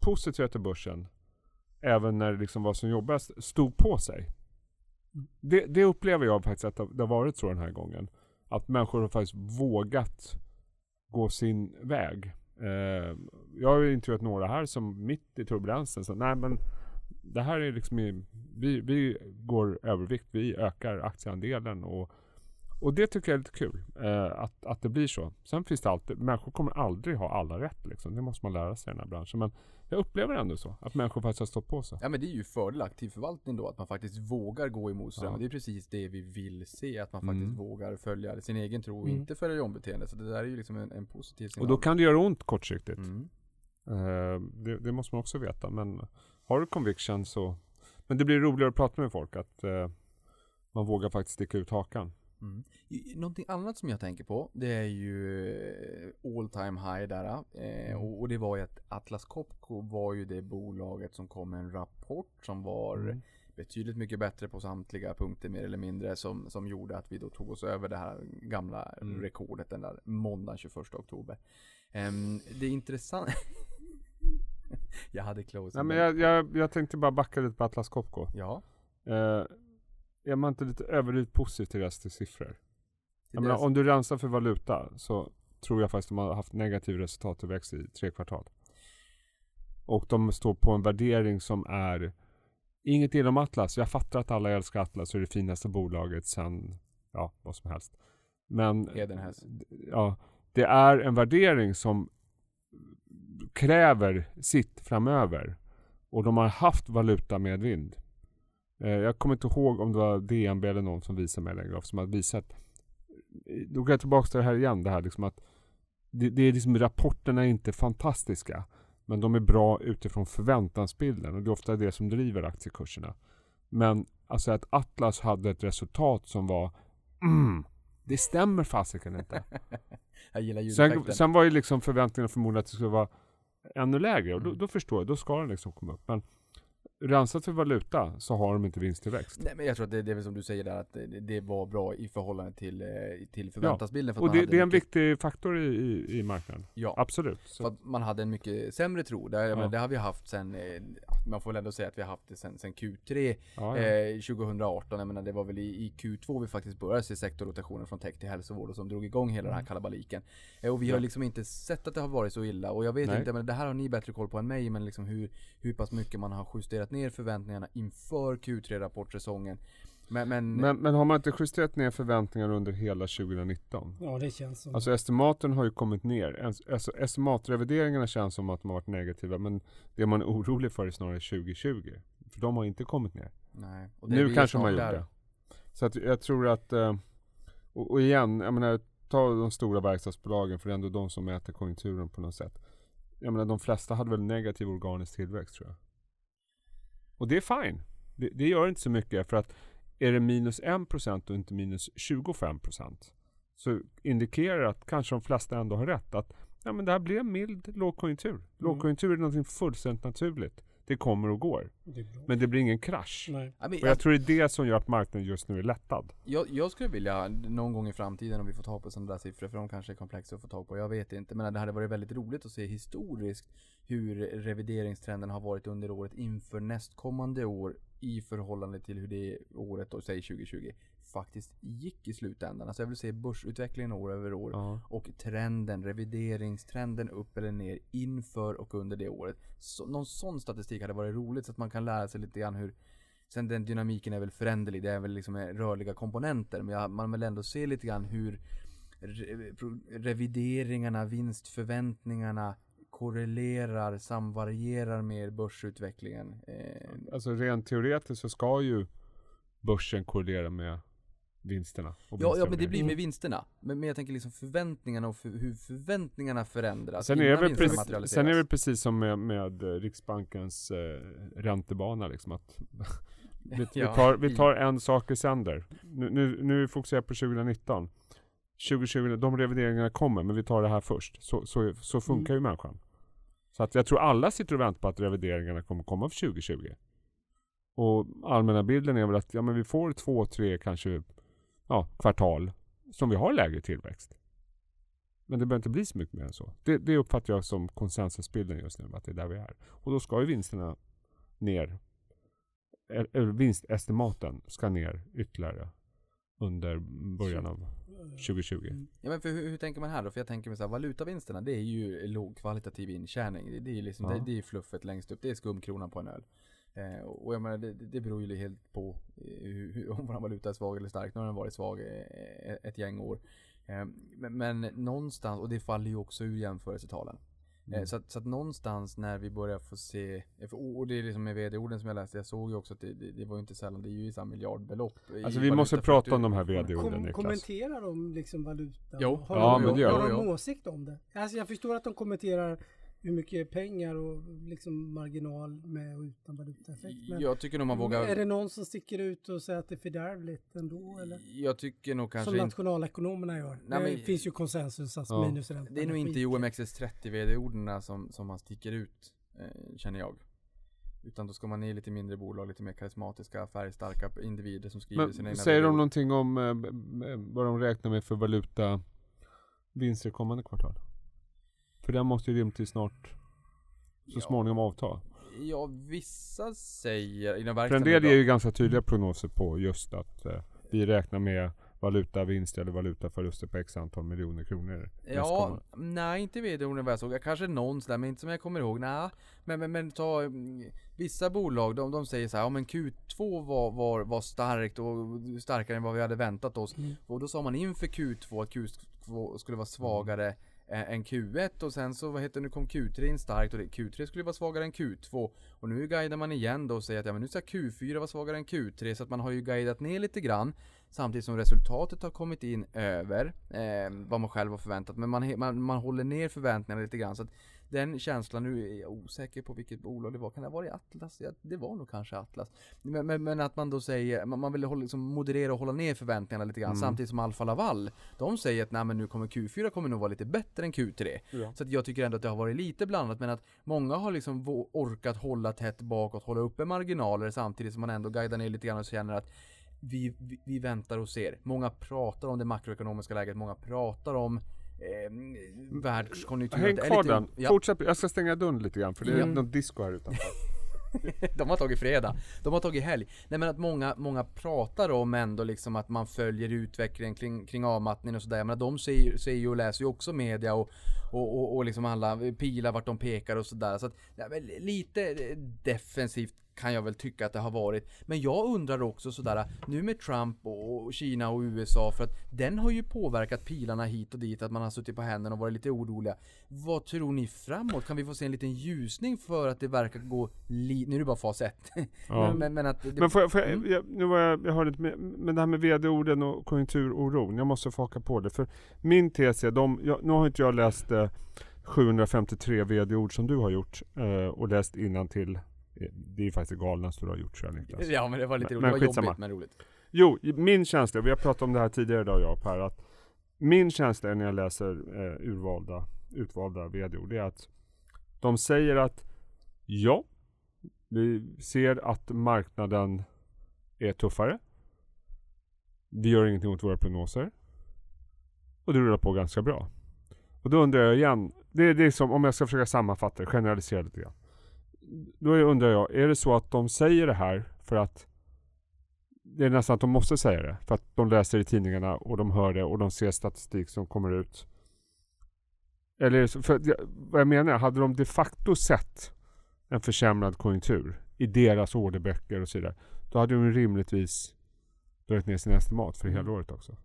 positiva till börsen, även när det liksom var som jobbigast, stod på sig. Det, det upplever jag faktiskt att det, har varit så den här gången. Att människor har faktiskt vågat gå sin väg. Eh, jag har ju intervjuat några här som mitt i turbulensen sa nej men det här är liksom i, vi, vi går övervikt, vi ökar aktieandelen och, och det tycker jag är lite kul. Eh, att, att det blir så. Sen finns det alltid, människor kommer aldrig ha alla rätt liksom. Det måste man lära sig i den här branschen. Men jag upplever ändå så. Att människor faktiskt har stått på sig. Ja men det är ju fördel aktiv förvaltning då, att man faktiskt vågar gå emot strömmen. Ja. Det är precis det vi vill se, att man faktiskt Mm. vågar följa sin egen tro och Mm. inte följa ombeteende. Så det där är ju liksom en, en positiv signal. Och då kan det göra ont kortsiktigt. mm. Eh, det, det måste man också veta. Men har du conviction så... Men det blir roligare att prata med folk. Att eh, man vågar faktiskt sticka ut hakan. Mm. Någonting annat som jag tänker på, det är ju eh, all time high där. Eh, och, och det var ju att Atlas Copco var ju det bolaget som kom med en rapport som var Mm. betydligt mycket bättre på samtliga punkter mer eller mindre som, som gjorde att vi då tog oss över det här gamla Mm. rekordet den där måndagen 21 oktober. Ehm, det är intressant. *laughs* jag hade closing. Nej, men jag, jag, jag tänkte bara backa lite på Atlas Copco. Ja. Eh, är man inte lite överdrivet positiv till siffror? Jag menar, om du rensar för valuta så tror jag faktiskt att de har haft negativ resultattillväxt i tre kvartal. Och de står på en värdering som är inget illa om Atlas. Jag fattar att alla älskar Atlas och det finaste bolaget sen, ja, vad som helst. Men ja, det är en värdering som kräver sitt framöver. Och de har haft valuta med vind. Eh, jag kommer inte ihåg om det var DNB eller någon som visade mig längre som hade visat. Då går jag tillbaka till det här igen. Det här liksom att det, det är liksom rapporterna är inte fantastiska. Men de är bra utifrån förväntansbilden och det är ofta det som driver aktiekurserna. Men alltså att Atlas hade ett resultat som var mm, det stämmer fasiken inte. *laughs* jag gillar Sen, ljudeffekten. sen var ju liksom förväntningarna förmodligen att det skulle vara ännu lägre och då, Mm. då förstår jag, då ska den liksom komma upp. Men rensat för valuta så har de inte vinsttillväxt. Nej men jag tror att det, det är väl som du säger där att det, det var bra i förhållande till, eh, till förväntansbilden. för att Och det, det är en mycket, viktig faktor i, i, i marknaden. Ja, Absolut. för att man hade en mycket sämre tro. Det, jag Ja. menar, det har vi haft sen, eh, man får väl ändå säga att vi har haft det sen, sen Q3 ja, ja. eh, 2018. Jag menar det var väl i, i Q2 vi faktiskt började se sektorrotationen från tech till hälsovård och som drog igång hela den här kalabaliken. Eh, och vi har Ja. liksom inte sett att det har varit så illa. Och jag vet Nej. inte, men det här har ni bättre koll på än mig, men liksom hur, hur pass mycket man har justerat ner förväntningarna inför Q3-rapportsäsongen. Men, men, men, men har man inte justerat ner förväntningar under hela 2019? Ja, det känns som. Alltså estimaten har ju kommit ner. Alltså estimatrevideringarna känns som att de har varit negativa. Men det man är orolig för är snarare 2020. För de har inte kommit ner. nej. Och det är Nu kanske man gjort där. det. Så att jag tror att, eh, och, och igen, jag menar, ta de stora verkstadsbolagen för det är ändå de som mäter konjunkturen på något sätt. Jag menar de flesta hade väl negativ organisk tillväxt tror jag. Och det är fine. Det, det gör inte så mycket för att är det minus 1% och inte minus 25% så indikerar det att kanske de flesta ändå har rätt att ja, men det här blir en mild lågkonjunktur. Lågkonjunktur är något fullständigt naturligt. Det kommer och går. Det är. Men det blir ingen krasch. Nej. Och jag tror det är det som gör att marknaden just nu är lättad. Jag, jag skulle vilja någon gång i framtiden om vi får tag på sådana där siffror, för de kanske är komplexa att få tag på, jag vet inte. Men det hade varit väldigt roligt att se historiskt hur revideringstrenden har varit under året inför nästkommande år i förhållande till hur det året, då, säg 2020, faktiskt gick i slutändan. Alltså jag vill se börsutvecklingen år över år Ja. och trenden, revideringstrenden upp eller ner inför och under det året. Så, någon sån statistik hade varit roligt så att man kan lära sig lite grann hur Sen den dynamiken är väl föränderlig, det är väl liksom rörliga komponenter men jag, man vill ändå se lite grann hur re, revideringarna, vinstförväntningarna korrelerar, samvarierar med börsutvecklingen. Eh, Alltså rent teoretiskt så ska ju börsen korrelera med vinsterna. och ja, ja men det blir med vinsterna. Men, men jag tänker liksom förväntningarna och för, hur förväntningarna förändras Sen är, väl precis, sen är det precis som med, med eh, Riksbankens eh, räntebana liksom att *laughs* vi, vi, Ja, tar, vi tar en sak i sänder. Nu, nu, nu fokuserar jag på 2019. 2020, de revideringarna kommer men vi tar det här först. Så, så, så funkar ju människan. Så att jag tror alla sitter och väntar på att revideringarna kommer komma för 2020. Och allmänna bilden är väl att ja, men vi får två, tre kanske ja, kvartal som vi har lägre tillväxt. Men det behöver inte bli så mycket mer än så. Det, det uppfattar jag som konsensusbilden just nu, att det är där vi är. Och då ska ju vinsterna ner. Eller vinstestimaten ska ner ytterligare under början av 2020. Ja men för hur, hur tänker man här då? För jag tänker mig så här, valutavinsterna det är ju lågkvalitativ intjäning. Det, det är ju liksom, Ja. det, det är fluffet längst upp. Det är skumkronan på en öl. Eh, och jag menar det, det beror ju helt på eh, hur, hur, om vår valuta är svag eller stark. Nu har den varit svag eh, ett gäng år. Eh, men, men någonstans, och det faller ju också ur jämförelsetalen. Mm. Så, att, så att någonstans när vi börjar få se, och det är liksom med vd-orden som jag läste, jag såg ju också att det, det, det var ju inte sällan, det är ju i samma miljardbelopp. Alltså vi måste prata om de här vd-orden Kom, Niklas. kommenterar de liksom valuta? Jo. Har Ja, de, men det gör har de. de åsikt om det? Alltså jag förstår att de kommenterar hur mycket pengar och liksom marginal med och utan valutaeffekt. Men Jag tycker nog man vågar... är det någon som sticker ut och säger att det är fördärvligt ändå? Eller? Jag tycker nog kanske Som nationalekonomerna gör. Nej, det men- finns ju konsensus att Ja. minusränta. Det är nog inte i OMXS30 vd-orden som, som man sticker ut, eh, känner jag. Utan då ska man ner lite mindre bolag, lite mer karismatiska, färgstarka individer som skriver sina Men egna säger de någonting om eh, vad de räknar med för valuta vinster kommande kvartal? För den måste ju rimligtvis snart så Ja. småningom avta. Ja, vissa säger, inom För en verksamheten del ger ju ganska tydliga prognoser på just att eh, vi räknar med valutavinst eller valutaförluster på x antal miljoner kronor Ja, nej inte vd-orden vad jag såg. Kanske någon sådär, men inte som jag kommer ihåg. Nej, men, men, men ta mm, vissa bolag, de, de säger så här, ja men Q2 var, var, var starkt och starkare än vad vi hade väntat oss. Mm. Och då sa man inför Q2 att Q2 skulle vara svagare eh, Eh, än Q1 och sen så vad heter det, nu kom Q3 in starkt och det, Q3 skulle vara svagare än Q2 och nu guidar man igen då och säger att ja men nu ska Q4 vara svagare än Q3 så att man har ju guidat ner lite grann samtidigt som resultatet har kommit in över eh, vad man själv har förväntat. Men man, man, man håller ner förväntningarna lite grann så att den känslan, nu är jag osäker på vilket bolag det var, kan det ha varit Atlas? Ja, det var nog kanske Atlas. Men, men, men att man då säger, man, man vill hålla, liksom moderera och hålla ner förväntningarna lite grann Mm. samtidigt som Alfa Laval, de säger att nej men nu kommer Q4 kommer nog vara lite bättre än Q3. Ja. Så att jag tycker ändå att det har varit lite blandat men att många har liksom orkat hålla tätt bakåt, hålla uppe marginaler samtidigt som man ändå guidar ner lite grann och känner att vi, vi, vi väntar och ser. Många pratar om det makroekonomiska läget, många pratar om eh, världskonjunkturen. Häng kvar den. Ja. Fortsätt, jag ska stänga dörren lite grann för det är Mm. något disco här utanför. *laughs* *laughs* De har tagit fredag. De har tagit helg. Nej men att många, många pratar om ändå liksom att man följer utvecklingen kring, kring avmattningen och sådär. Men de säger, säger ju och läser ju också media och, och, och, och liksom alla pilar vart de pekar och sådär. Så att, ja, men lite defensivt kan jag väl tycka att det har varit. Men jag undrar också sådär, nu med Trump och Kina och USA, för att den har ju påverkat pilarna hit och dit, att man har suttit på händerna och varit lite oroliga. Vad tror ni framåt? Kan vi få se en liten ljusning för att det verkar gå li- Nu är det bara fas 1. *laughs* Ja. men, men, men att det, Men får jag, får jag, Mm. jag, nu var jag, jag hörde inte med, men det här med vd-orden och konjunkturoron, jag måste få haka på det. För min tes är, de, jag, nu har inte jag läst eh, 753 vd-ord som du har gjort eh, och läst till. Det är ju faktiskt det galnaste du har gjort tror jag Niklas. Ja men det var lite roligt, men det var skitsamma. jobbigt men roligt. Jo, min känsla, vi har pratat om det här tidigare idag jag och Per, att min känsla är när jag läser eh, urvalda, utvalda vd-ord, det är att de säger att ja, vi ser att marknaden är tuffare. Vi gör ingenting åt våra prognoser. Och det rullar på ganska bra. Och då undrar jag igen, det är det som, om jag ska försöka sammanfatta det, generalisera lite grann. Då undrar jag, är det så att de säger det här för att det är nästan att de måste säga det. För att de läser i tidningarna och de hör det och de ser statistik som kommer ut. Eller är det så- för vad jag menar, hade de de facto sett en försämrad konjunktur i deras orderböcker och så vidare. Då hade de rimligtvis dragit ner sin estimat för hela året också.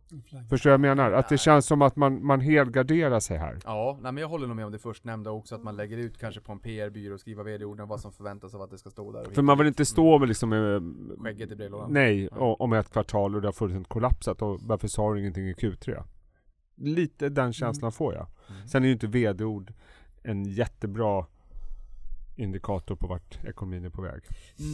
Förstår jag menar? Att det känns som att man, man helgarderar sig här. Ja, nej, men jag håller nog med om det förstnämnda också, att man lägger ut kanske på en PR-byrå och skriver vd-orden vad som förväntas av att det ska stå där. För man vill inte stå med liksom med, Skägget i brevlådan. Nej, Ja. om ett kvartal och det har fullständigt kollapsat och varför sa du ingenting i Q3? Lite den känslan får jag. Mm. Sen är ju inte vd-ord en jättebra indikator på vart ekonomin är på väg.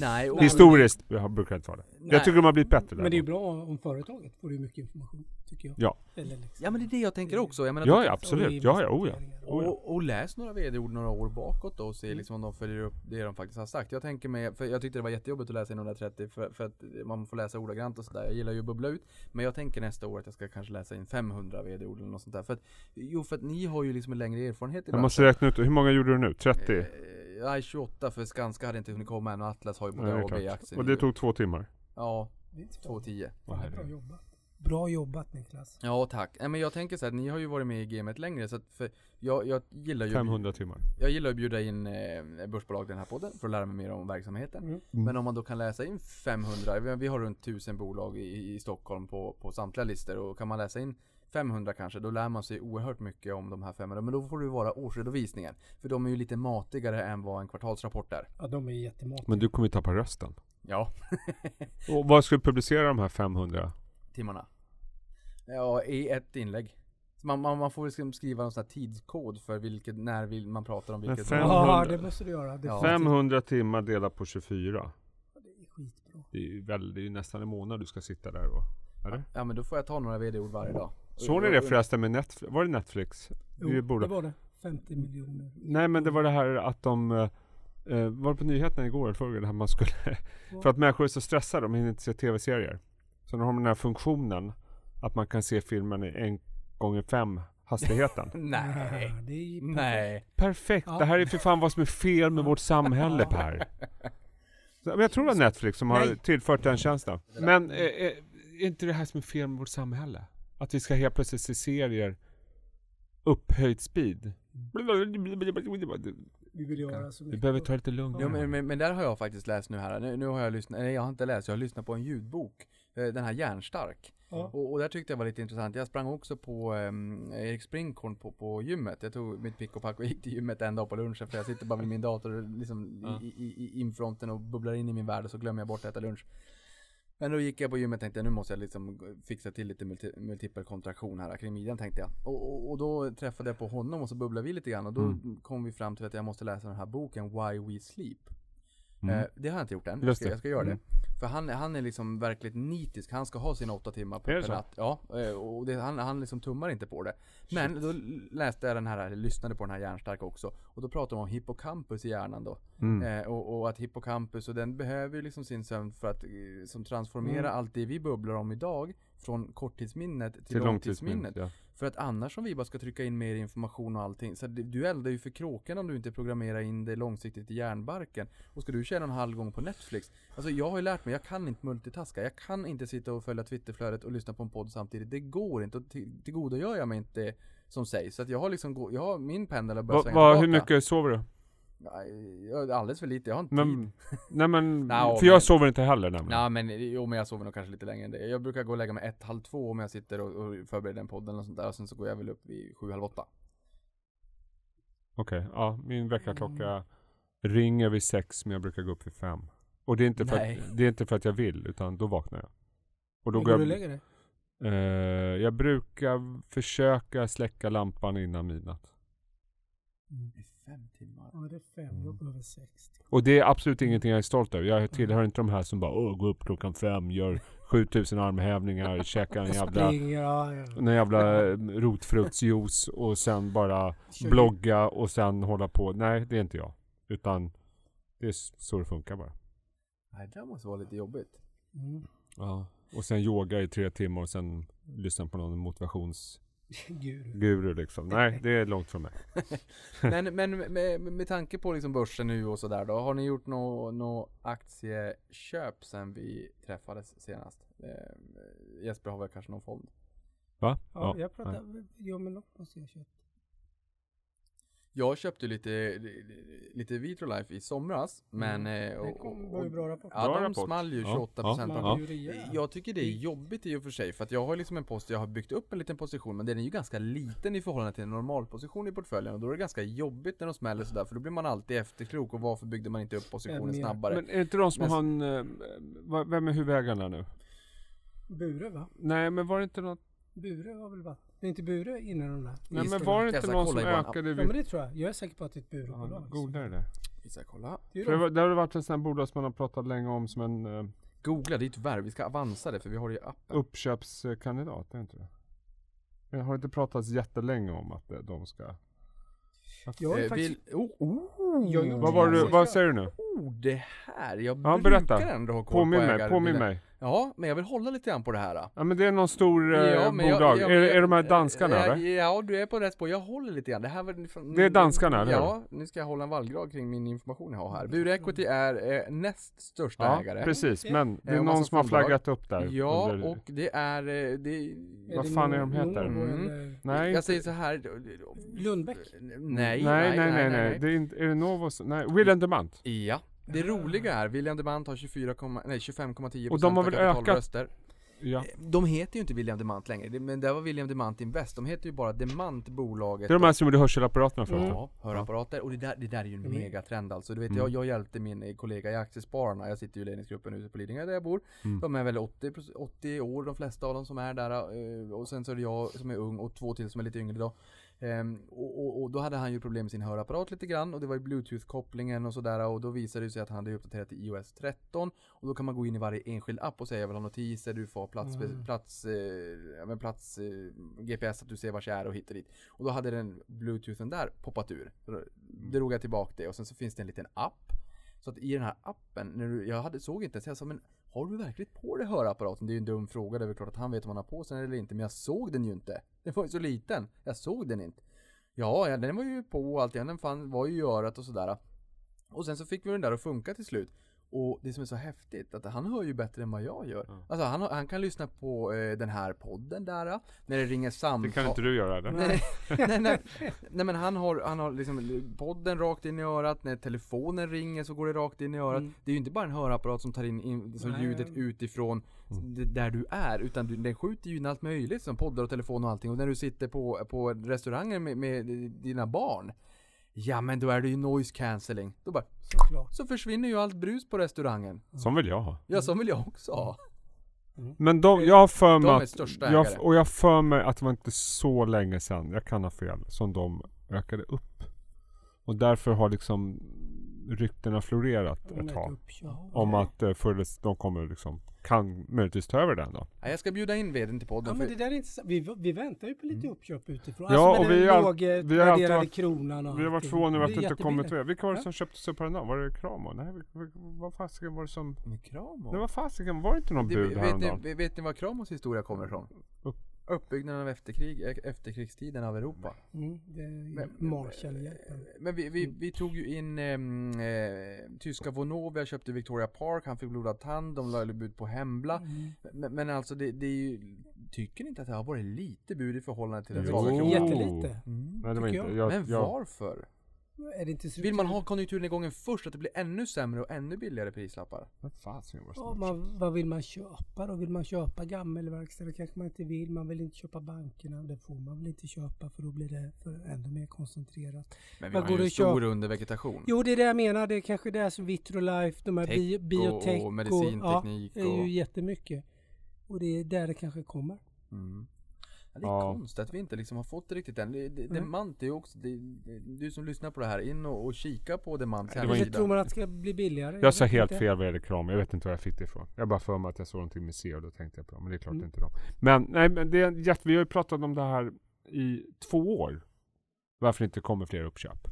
Nej, och, Historiskt har- brukar det inte vara det. Nej. Jag tycker de har blivit bättre där. Men det är ju bra om företaget får ju mycket information, tycker jag. Ja. Eller liksom. Ja men det är det jag tänker också. Jag menar, Ja, ja absolut. Ja, ja, oh ja. Oh, ja. Och, och läs några vd-ord några år bakåt då och se liksom om de följer upp det de faktiskt har sagt. Jag tänker mig, för jag tyckte det var jättejobbigt att läsa in 130 för, för att man får läsa ordagrant och sådär. Jag gillar ju att bubbla ut. Men jag tänker nästa år att jag ska kanske läsa in 500 vd-ord eller något sånt där. För att, jo för att ni har ju liksom en längre erfarenhet i Jag måste räkna ut, hur många gjorde du nu? 30? Eh, Nej 28 för Skanska hade inte hunnit komma än och Atlas har ju både A och. B-aktier. Och det tog två timmar. Ja, Det är inte så 2,10. Vad Bra jobbat. Bra jobbat Niklas. Ja tack. Nej men jag tänker så här, ni har ju varit med i gamet längre så att för jag, jag gillar ju 500 timmar. Jag gillar att bjuda in eh, börsbolag den här podden för att lära mig mer om verksamheten. Mm. Men om man då kan läsa in 500, vi, vi har runt 1000 bolag i, i Stockholm på, på samtliga listor och kan man läsa in 500 kanske, då lär man sig oerhört mycket om de här 500. Men då får det vara årsredovisningen. För de är ju lite matigare än vad en kvartalsrapport är. Ja, de är jättematiga. Men du kommer ju tappa rösten. Ja, *laughs* Och vad ska du publicera de här 500? timmarna. Ja, i ett inlägg. Man, man, man får liksom skriva någon sån här tidskod för vilket, när vill man pratar om vilket fem- bolag. Ja, 500. det måste du göra. Ja. definitivt. 500 timmar delat på 24. Det är skitbra. Det är ju väl, det är ju nästan en månad du ska sitta där och... Eller? Ja men då får jag ta några vd-ord varje dag. Såg ni det förresten med Netflix? Var det Netflix? Jo, borde- det var det. 50 miljoner. Nej men det var det här att de eh, eh, var det på nyheterna igår eller förrgår, det här man skulle För att människor är så stressade, de hinner inte se tv-serier Så nu har de den här funktionen Att man kan se filmen i en gånger fem hastigheten *laughs* Nej. Är ju Nej. Perfekt! Ja. Det här är för fan vad som är fel med vårt samhälle Per men Jag tror det var Netflix som har Nej. tillfört den tjänsten Men eh, eh, är inte det här som är fel med vårt samhälle? Att vi ska helt plötsligt se serier upphöjd speed Vi vill göra så Vi behöver ta det lite lugnt Jo, men, men, men där har jag faktiskt läst nu här. Nu, nu har jag lyssnat, nej jag har inte läst, jag har lyssnat på en ljudbok. eh, Den här Järnstark. Ja. Och, och där tyckte jag var lite intressant. Jag sprang också på um, Erik Springhorn på, på gymmet. Jag tog mitt pick och pack och gick till gymmet en dag på lunchen för jag sitter bara vid min dator liksom Ja. i, i, i infronten och bubblar in i min värld och så glömmer jag bort att äta lunch. Men då gick jag på gymmet och tänkte nu måste jag liksom fixa till lite multi, multipel kontraktion här kring midjan tänkte jag. Och, och, och då träffade jag på honom och så bubblade vi lite grann och då Mm. kom vi fram till att jag måste läsa den här boken Why We Sleep. Mm. Eh, det har jag inte gjort än. Jag ska, jag ska göra Mm. det. För han, han är liksom verkligt nitisk. Han ska ha sina åtta timmar på per natt. Ja, eh, och det, han, han liksom tummar inte på det. Men då läste jag den här, eller lyssnade på den här Hjärnstark också. Och då pratade de om hippocampus i hjärnan då. Mm. Eh, och, och att hippocampus, och den behöver ju liksom sin sömn för att eh, som transformera Mm. allt det vi bubblar om idag från korttidsminnet till, Till långtidsminnet. långtidsminnet, ja. För att annars om vi bara ska trycka in mer information och allting, så du eldar ju för kråkan om du inte programmerar in det långsiktigt i hjärnbarken. Och ska du tjäna en halv gång på Netflix? Alltså jag har ju lärt mig, jag kan inte multitaska. Jag kan inte sitta och följa Twitterflödet och lyssna på en podd samtidigt. Det går inte och till, tillgodogör jag mig inte som sägs. Så att jag har liksom, jag har min pendel har börjat Va, svänga va, hur tillbaka. mycket sover du? Nej, jag- alldeles för lite, jag har inte tid. *laughs* Men, nej men, Nå, för jag men- sover inte heller nämligen. Ja men jo men jag sover nog kanske lite längre än det. Jag brukar gå och lägga mig ett, halv två om jag sitter och, och förbereder en podd eller sånt där. Och sen så går jag väl upp vid sju, halv åtta. Okej, ja min väckarklocka ringer vid sex men jag brukar gå upp vid fem. Och det är inte för, Nej. att, det är inte för att jag vill utan då vaknar jag. Och då När går går du jag, lägger dig? eh, jag brukar försöka släcka lampan innan midnatt. I fem timmar. Ja, det är fem. Jag behöver 60. Och det är absolut ingenting jag är stolt över. Jag tillhör inte de här som bara Åh, gå upp klockan fem, gör 7000 armhävningar, käkar en jävla, Springer, ja, ja. en jävla eh, rotfruktsjuice och sen bara Kör blogga och sen hålla på. Nej, det är inte jag. Utan det är så det funkar bara. Nej det måste vara lite jobbigt. Mm. Ja. Och sen yoga i tre timmar och sen lyssna på någon motivationsguru *laughs* Guru. liksom. Nej, det är långt från mig. *laughs* Men, men med, med tanke på liksom börsen nu och sådär då. Har ni gjort något nå aktieköp sen vi träffades senast? Eh, Jesper har väl kanske någon fond? Va? Ja, jag pratar... Ja, men något måste jag köpa. Jag köpte lite, lite Vitrolife i somras. Men... eh, Det kom, och- var ju bra rapport. Ja, Bra de rapport. small ju Ja, 28% ja, ja. rejäl. Jag tycker det är jobbigt i och för sig för att jag har liksom en post, jag har byggt upp en liten position men den är ju ganska liten i förhållande till en normalposition i portföljen och då är det ganska jobbigt när de smäller sådär för då blir man alltid efterklok och varför byggde man inte upp positionen snabbare? Men är det inte de som Men- har en... eh, Vem är huvudägarna nu? Bure, va? Nej, men var det inte något... Bure var väl va? Det är inte Bure innan de där? Nej, men var det inte ska någon som i ökade... Ja, men det tror jag. Jag är säker på att det är ett Ja, Burebolag. Googla det där. Ska jag kolla? Det är För det, var- det har varit en sån här bolag som man har pratat länge om som en uh, Googla, det är ett verb. Vi ska avansa det för vi har det i appen. uppköpskandidat, är det inte det? Jag har inte pratats jättelänge om att eh, de ska... Jag har ju Eh, faktiskt... vill, oh, oh, Jag- Vad var du, vad säger du nu? oh, det här. Jag Ja, brukar berätta. ändå ha koll Påminn på mig, ägar- påminn vill- mig. Ja, men jag vill hålla lite grann på det här. Ja men det är någon stor eh, Ja, bolag. jag- är, är de här danskarna ja, eller? Ja, du är på rätt spår. Jag håller lite grann. Det här var Det är danskarna, eller? Ja, nu ska jag hålla en vallgrad kring min information jag har här. Bure Equity är eh, näst största Ja, ägare. precis. Men det är Eh, någon som har flaggat upp där. Ja, under- och det är... eh, Det, är vad det fan är de heter? Mm. Nej, jag säger så här. Lundbäck? Nej, nej, nej, nej, nej. Det är, inte, är det Novos? Nej, William Demant. Ja. Det roliga är, William Demant har 24, nej 25,10% Och de har väl ökat-. Ja. De heter ju inte William Demant längre, men det var William Demant Invest. De heter ju bara Demant bolaget. Det är de här som gjorde hörselapparaterna förut. Ja, hörapparater. Och det där, det där är ju en Mm. megatrend alltså. Du vet, Mm. jag, jag hjälpte min eh, kollega i Aktiespararna, jag sitter ju i ledningsgruppen ute på Lidingö där jag bor. Mm. De är väl 80, proc- 80 år de flesta av dem som är där. eh, Och sen så är det jag som är ung och två till som är lite yngre då. Ehm, och, och, och då hade han ju problem med sin hörapparat lite grann och det var ju bluetooth-kopplingen och sådär och då visade det sig att han hade uppdaterat till iOS 13 och då kan man gå in i varje enskild app och säga jag vill ha notiser, du får plats, Mm. plats, eh, plats eh, GPS att du ser vart jag är och hit och dit. Och då hade den bluetoothen där poppat ur. Då drog jag tillbaka det och sen så finns det en liten app. Så att i den här appen, när du, jag hade, såg inte ens, jag sa men har du verkligen på dig hörapparaten? Det är ju en dum fråga, det är väl klart att han vet om han har på sig den eller inte, men jag såg den ju inte. Den var ju så liten, jag såg den inte. Ja, den var ju på och allt, den fan, var ju i örat och sådär. Och sen så fick vi den där att funka till slut. Och det som är så häftigt, att han hör ju bättre än vad jag gör. Alltså han, han kan lyssna på eh, den här podden där, när det ringer samtal. Det kan inte du göra eller? Nej, *laughs* nej, nej, nej men han har, han har liksom podden rakt in i örat, när telefonen ringer så går det rakt in i örat. Mm. Det är ju inte bara en hörapparat som tar in, in som Nej. ljudet utifrån d- där du är, utan du, den skjuter ju in allt möjligt som poddar och telefon och allting. Och när du sitter på, på restaurangen med, med dina barn, ja men då är det ju noise cancelling. Då bara, Såklart. så försvinner ju allt brus på restaurangen. Som vill jag ha. Ja, så vill jag också ha. Men de, jag har för mig De är att, största jag, och jag för mig att det var inte så länge sedan, jag kan ha fel, som de ökade upp. Och därför har liksom ryktena florerat Om ett tag. Om att eh, förr de kommer liksom, kan möjligtvis ta över den då. Ja, jag ska bjuda in vdn till podden. Ja men det där är. Vi, vi väntar ju på lite uppköp utifrån. Ja, alltså och med vi den har all- vi har alltid lågvärderade varit- kronan och Vi har varit förvånade över att Det inte kommit med. Vilka var det Ja. som köpte Superman Var det Kramo? Nej, vad fasiken var det som... Med Kramo? Det var fasiken, var det inte någon Det, bud vet, häromdagen? ni, vet ni var Kramos historia kommer ifrån? Upp. Uppbyggnaden av efterkrig, e- efterkrigstiden av Europa. Mm, det är Men- Marshallhjälpen. Men vi, vi, vi tog ju in ehm, eh, tyska Vonovia, köpte Victoria Park, han fick blodad tand, de la bud på Hembla. Mm. Men, men alltså det, det är ju, tycker ni inte att det har varit lite bud i förhållande till den Jo. svaga kronan? Jättelite. Mm. Nej, det var inte. jag. Jag, Men jag, varför? Är det inte så Vill man ha konjunkturnedgången först, att det blir ännu sämre och ännu billigare prislappar? Vad det Ja, man, vad vill man köpa då? Vill man köpa gammelverkstäder? kanske man inte vill. Man vill inte köpa bankerna. Det får man väl inte köpa för då blir det för ännu mer koncentrerat. Men vi Vad har går ju en att stor köpa? undervegetation. Jo, det är det jag menar. Det är kanske det som Vitrolife, de här Tech bi- och- biotech och medicinteknik ja, det är och- ju jättemycket. Och det är där det kanske kommer. Mm. Ja, det är Ja. konstigt att vi inte liksom har fått det riktigt än. Det, det, Mm. Demant är ju också, det, det, du som lyssnar på det här, in och, och kika på Det Eller hemsida. tror man att det ska bli billigare? Jag sa helt inte. fel vad gäller kram. Jag vet inte var jag fick det ifrån. Jag bara för mig att jag såg någonting med C och då tänkte jag på dem. Men det är klart Mm. det inte dem. Men nej, men det är jätte, vi har ju pratat om det här i två år. Varför det inte kommer fler uppköp.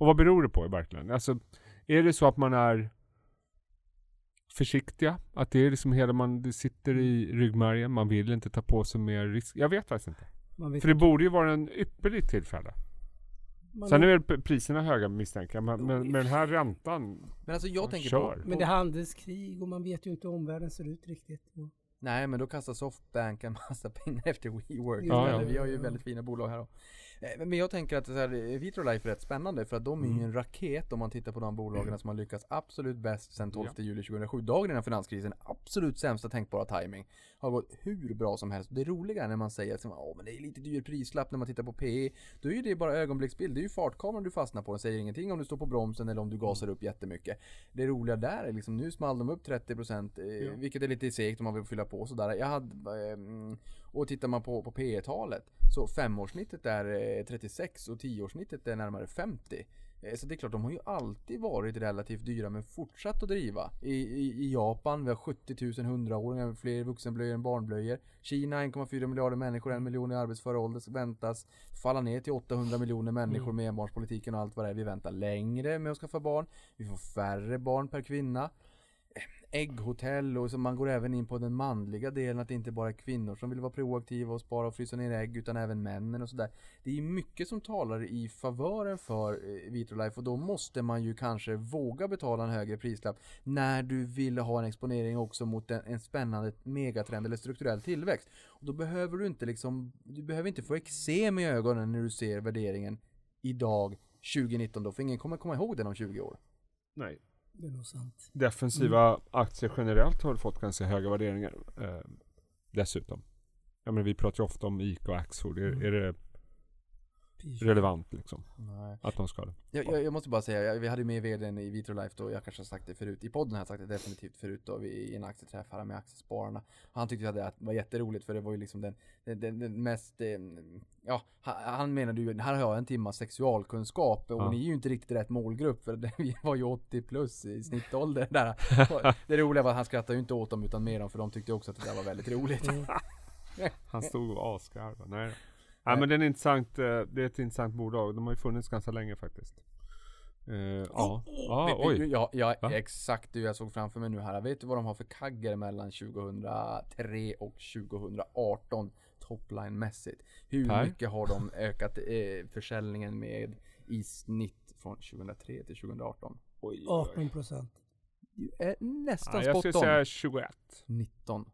Och vad beror det på verkligen? Alltså, är det så att man är försiktiga? Att det är liksom hela man, det sitter i ryggmärgen. Man vill inte ta på sig mer risk. Jag vet faktiskt inte. Man vet För det borde ju vara en ypperligt tillfälle. man Sen är väl priserna höga misstänker jag. Men, med den här räntan. Men alltså jag Ja, tänker kör. på, Men det är handelskrig och man vet ju inte hur omvärlden ser ut riktigt. Och Nej men då kastar Softbank en massa *laughs* pengar efter WeWork. Ja, ja. Vi har ju väldigt fina bolag här då. Eh, Men jag tänker att så här, Vitrolife är rätt spännande för att de är ju en raket om man tittar på de bolagen som har lyckats absolut bäst sedan 12 juli 2007. Dagen innan finanskrisen, absolut sämsta tänkbara timing. Har gått hur bra som helst. Det roliga är när man säger att "Åh, men det är lite dyr prislapp när man tittar på PE. Då är ju det bara ögonblicksbild. Det är ju fartkameran du fastnar på. Den säger ingenting om du står på bromsen eller om du gasar upp jättemycket. Det roliga där är liksom, nu small de upp 30% eh, vilket är lite segt om man vill fylla på sådär. Jag hade, eh, och tittar man på, på P talet så femårssnittet är eh, 36 och tioårssnittet är närmare 50. Eh, Så det är klart, de har ju alltid varit relativt dyra men fortsatt att driva. I, i, i Japan, vi har 70 000 hundraåringar, fler vuxenblöjor än barnblöjor. Kina, 1,4 miljarder människor, en miljon i arbetsför ålder, väntas falla ner till 800 miljoner människor med enbarnspolitiken och allt vad det är. Vi väntar längre med att skaffa barn. Vi får färre barn per kvinna ägghotell och så man går även in på den manliga delen att det inte bara är kvinnor som vill vara proaktiva och spara och frysa ner ägg utan även männen och sådär. Det är mycket som talar i favören för eh, Vitrolife och då måste man ju kanske våga betala en högre prislapp när du vill ha en exponering också mot en, en spännande megatrend eller strukturell tillväxt. Och då behöver du inte liksom, du behöver inte få eksem i ögonen när du ser värderingen idag 2019 då, för ingen kommer komma ihåg den om 20 år. Nej. Det är nog sant. Defensiva aktier generellt har fått ganska höga värderingar. Eh, dessutom. Ja, men vi pratar ju ofta om ICA och Axfood. Är, är det relevant liksom? Nej. Att de ska det? Jag, jag, jag måste bara säga, jag, vi hade med vdn i Vitrolife då, jag kanske har sagt det förut, i podden har jag sagt det definitivt förut då, vi, i en aktieträff här med Aktiespararna. Han tyckte att det var jätteroligt för det var ju liksom den, den, den, den mest, eh, ja, han, menade ju, här har jag en timma sexualkunskap och Ja. ni är ju inte riktigt rätt målgrupp för det, *laughs* vi var ju 80 plus i snittålder där. *laughs* Det roliga var att han skrattade ju inte åt dem utan med dem för de tyckte också att det där var väldigt roligt. *laughs* Han stod och asgarvade. Nej. Nej men det är, en intressant, eh, det är ett intressant bolag. De har ju funnits ganska länge faktiskt. Eh, ja. ja, Vet- vet oj. du, Ja, ja Va? exakt det jag såg framför mig nu här. Vet du vad de har för kagger mellan 2003 och 2018 topline-mässigt? Hur Per? mycket har de ökat eh, försäljningen med i snitt från 2003 till 2018? oj, oj. 18 procent. Du är nästan Ja, jag spot skulle on. säga 21. 19.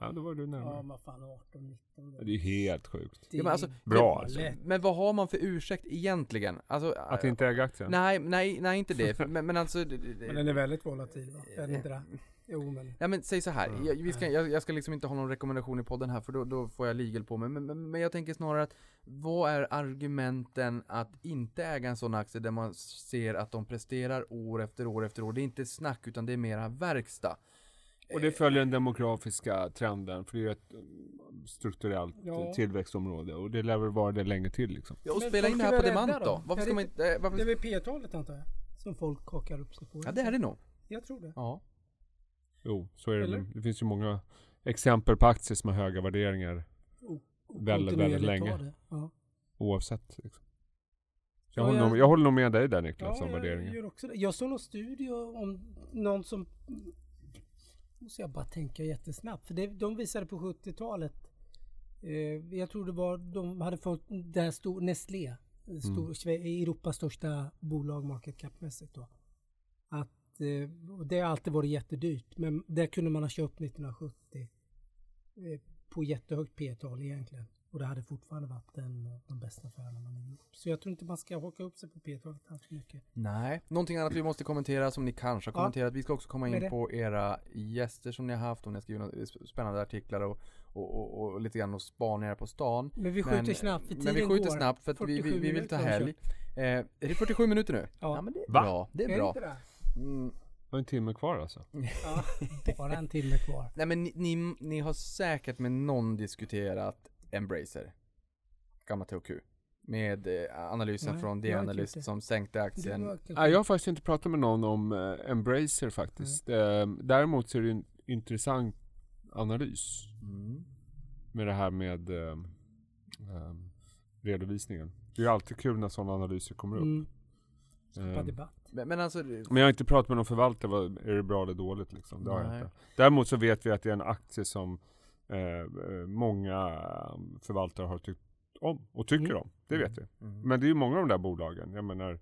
Ja, då var du Ja, närmare. men fan 18, 19. Ja, det är helt sjukt. Det Ja, men alltså, är Bra, alltså. Men vad har man för ursäkt egentligen? Alltså, Att inte äga aktien? Nej, nej, nej inte det. För- *laughs* Men, men alltså... det- det- Men den är väldigt volatil va? Är den inte det? Jo men. Ja men säg så här. jag, vi ska, jag, jag ska liksom inte ha någon rekommendation i podden här för då, då får jag legal på mig. Men, men, men jag tänker snarare att vad är argumenten att inte äga en sån aktie där man ser att de presterar år efter år efter år? Det är inte snack utan det är mera verkstad. Och det följer den demografiska trenden. För det är ett mm, strukturellt Ja. tillväxtområde. Och det lär väl vara det länge till liksom. Ja, och Men spela in det här är på demant då? då? Varför ska det man inte... eh, Det är Varför... väl P-talet antar jag? Som folk hakar upp sig på. Ja det är det nog. Jag tror det. Ja. Jo, så är det. Eller? väl. Det finns ju många exempel på aktier som har höga värderingar. Och Väldigt, väldigt kontinuerligt länge. det. Ja. Oavsett. Liksom. Jag, Ja, håller jag- nog, jag håller nog med dig där Niklas Ja, om jag värderingen. gör också det. Jag såg någon studie om någon som... Måste jag bara tänka jättesnabbt. För det, de visade på 70-talet. Eh, jag tror det var... De hade fått det här stor, Nestlé. Stor, Sve- Europas största bolag market cap-mässigt då. Att eh, det har alltid varit jättedyrt. Men det kunde man ha köpt 1970. Eh, på jättehögt P-tal egentligen. Och det hade fortfarande varit en av de bästa affärerna man har gjort. Så jag tror inte man ska haka upp sig på P-talet allt för mycket. Nej. Någonting annat vi måste kommentera som ni kanske har Ja. kommenterat. Vi ska också komma in på era gäster som ni har haft. Om ni har skrivit några spännande artiklar och, och, och, och lite grann och spaningar på stan. Men vi skjuter snabbt för Men vi skjuter går. snabbt för att vi, vi, 47 vi vill ta helg. Eh, är det 47 minuter nu? Ja. men det är Va? bra. Det är, Är bra. det? Mm. Det var en timme kvar alltså. *laughs* Ja, bara en timme kvar. Nej men ni, ni, ni har säkert med någon diskuterat Embracer. Gamla THQ. Med eh, analysen Nej, från The Analyst som sänkte aktien. Nej, jag har faktiskt inte pratat med någon om eh, Embracer faktiskt. Eh, däremot så är det en intressant analys Mm. med det här med eh, eh, redovisningen. Det är ju alltid kul när sådana analyser kommer upp. Mm, skapa Eh, debatt. Men, men alltså, Men jag har inte pratat med någon förvaltare, vad, är det bra eller dåligt liksom? Det har jag inte. Däremot så vet vi att det är en aktie som eh, eh, många förvaltare har tyckt om och tycker Mm. om. Det vet vi. mm. Men det är ju många av de där bolagen. Jag menar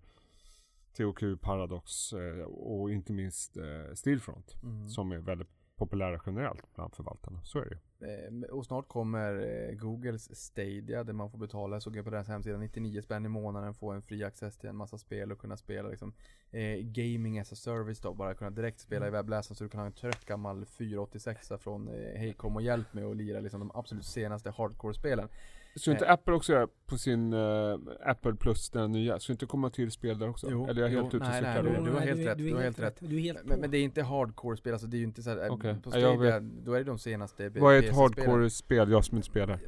THQ, Paradox eh, och inte minst eh, Stillfront. Mm. Som är väldigt populära generellt bland förvaltarna. Så är det ju. Eh, Och snart kommer eh, Googles Stadia där man får betala, såg jag på deras hemsida, 99 spänn i månaden, få en fri access till en massa spel och kunna spela liksom eh, gaming as a service då, bara kunna direkt spela i webbläsaren så du kan ha en trött gammal 486 från eh, Hej kom och hjälp mig och lira liksom de absolut senaste hardcore-spelen. Så inte Eh. Apple också göra på sin eh, Apple Plus, den nya? Så inte komma till spel där också? Jo, Eller är jag jo, helt ute och nej, nej, cyklar du- har Nej, helt är- rätt, du har helt rätt. Du är helt Men, på. men det är inte hardcore-spel, alltså det är ju inte såhär, Okej. på Ja, jag Stadia, då är det de senaste Vad är ett hardcore-spel, jag som inte spelar?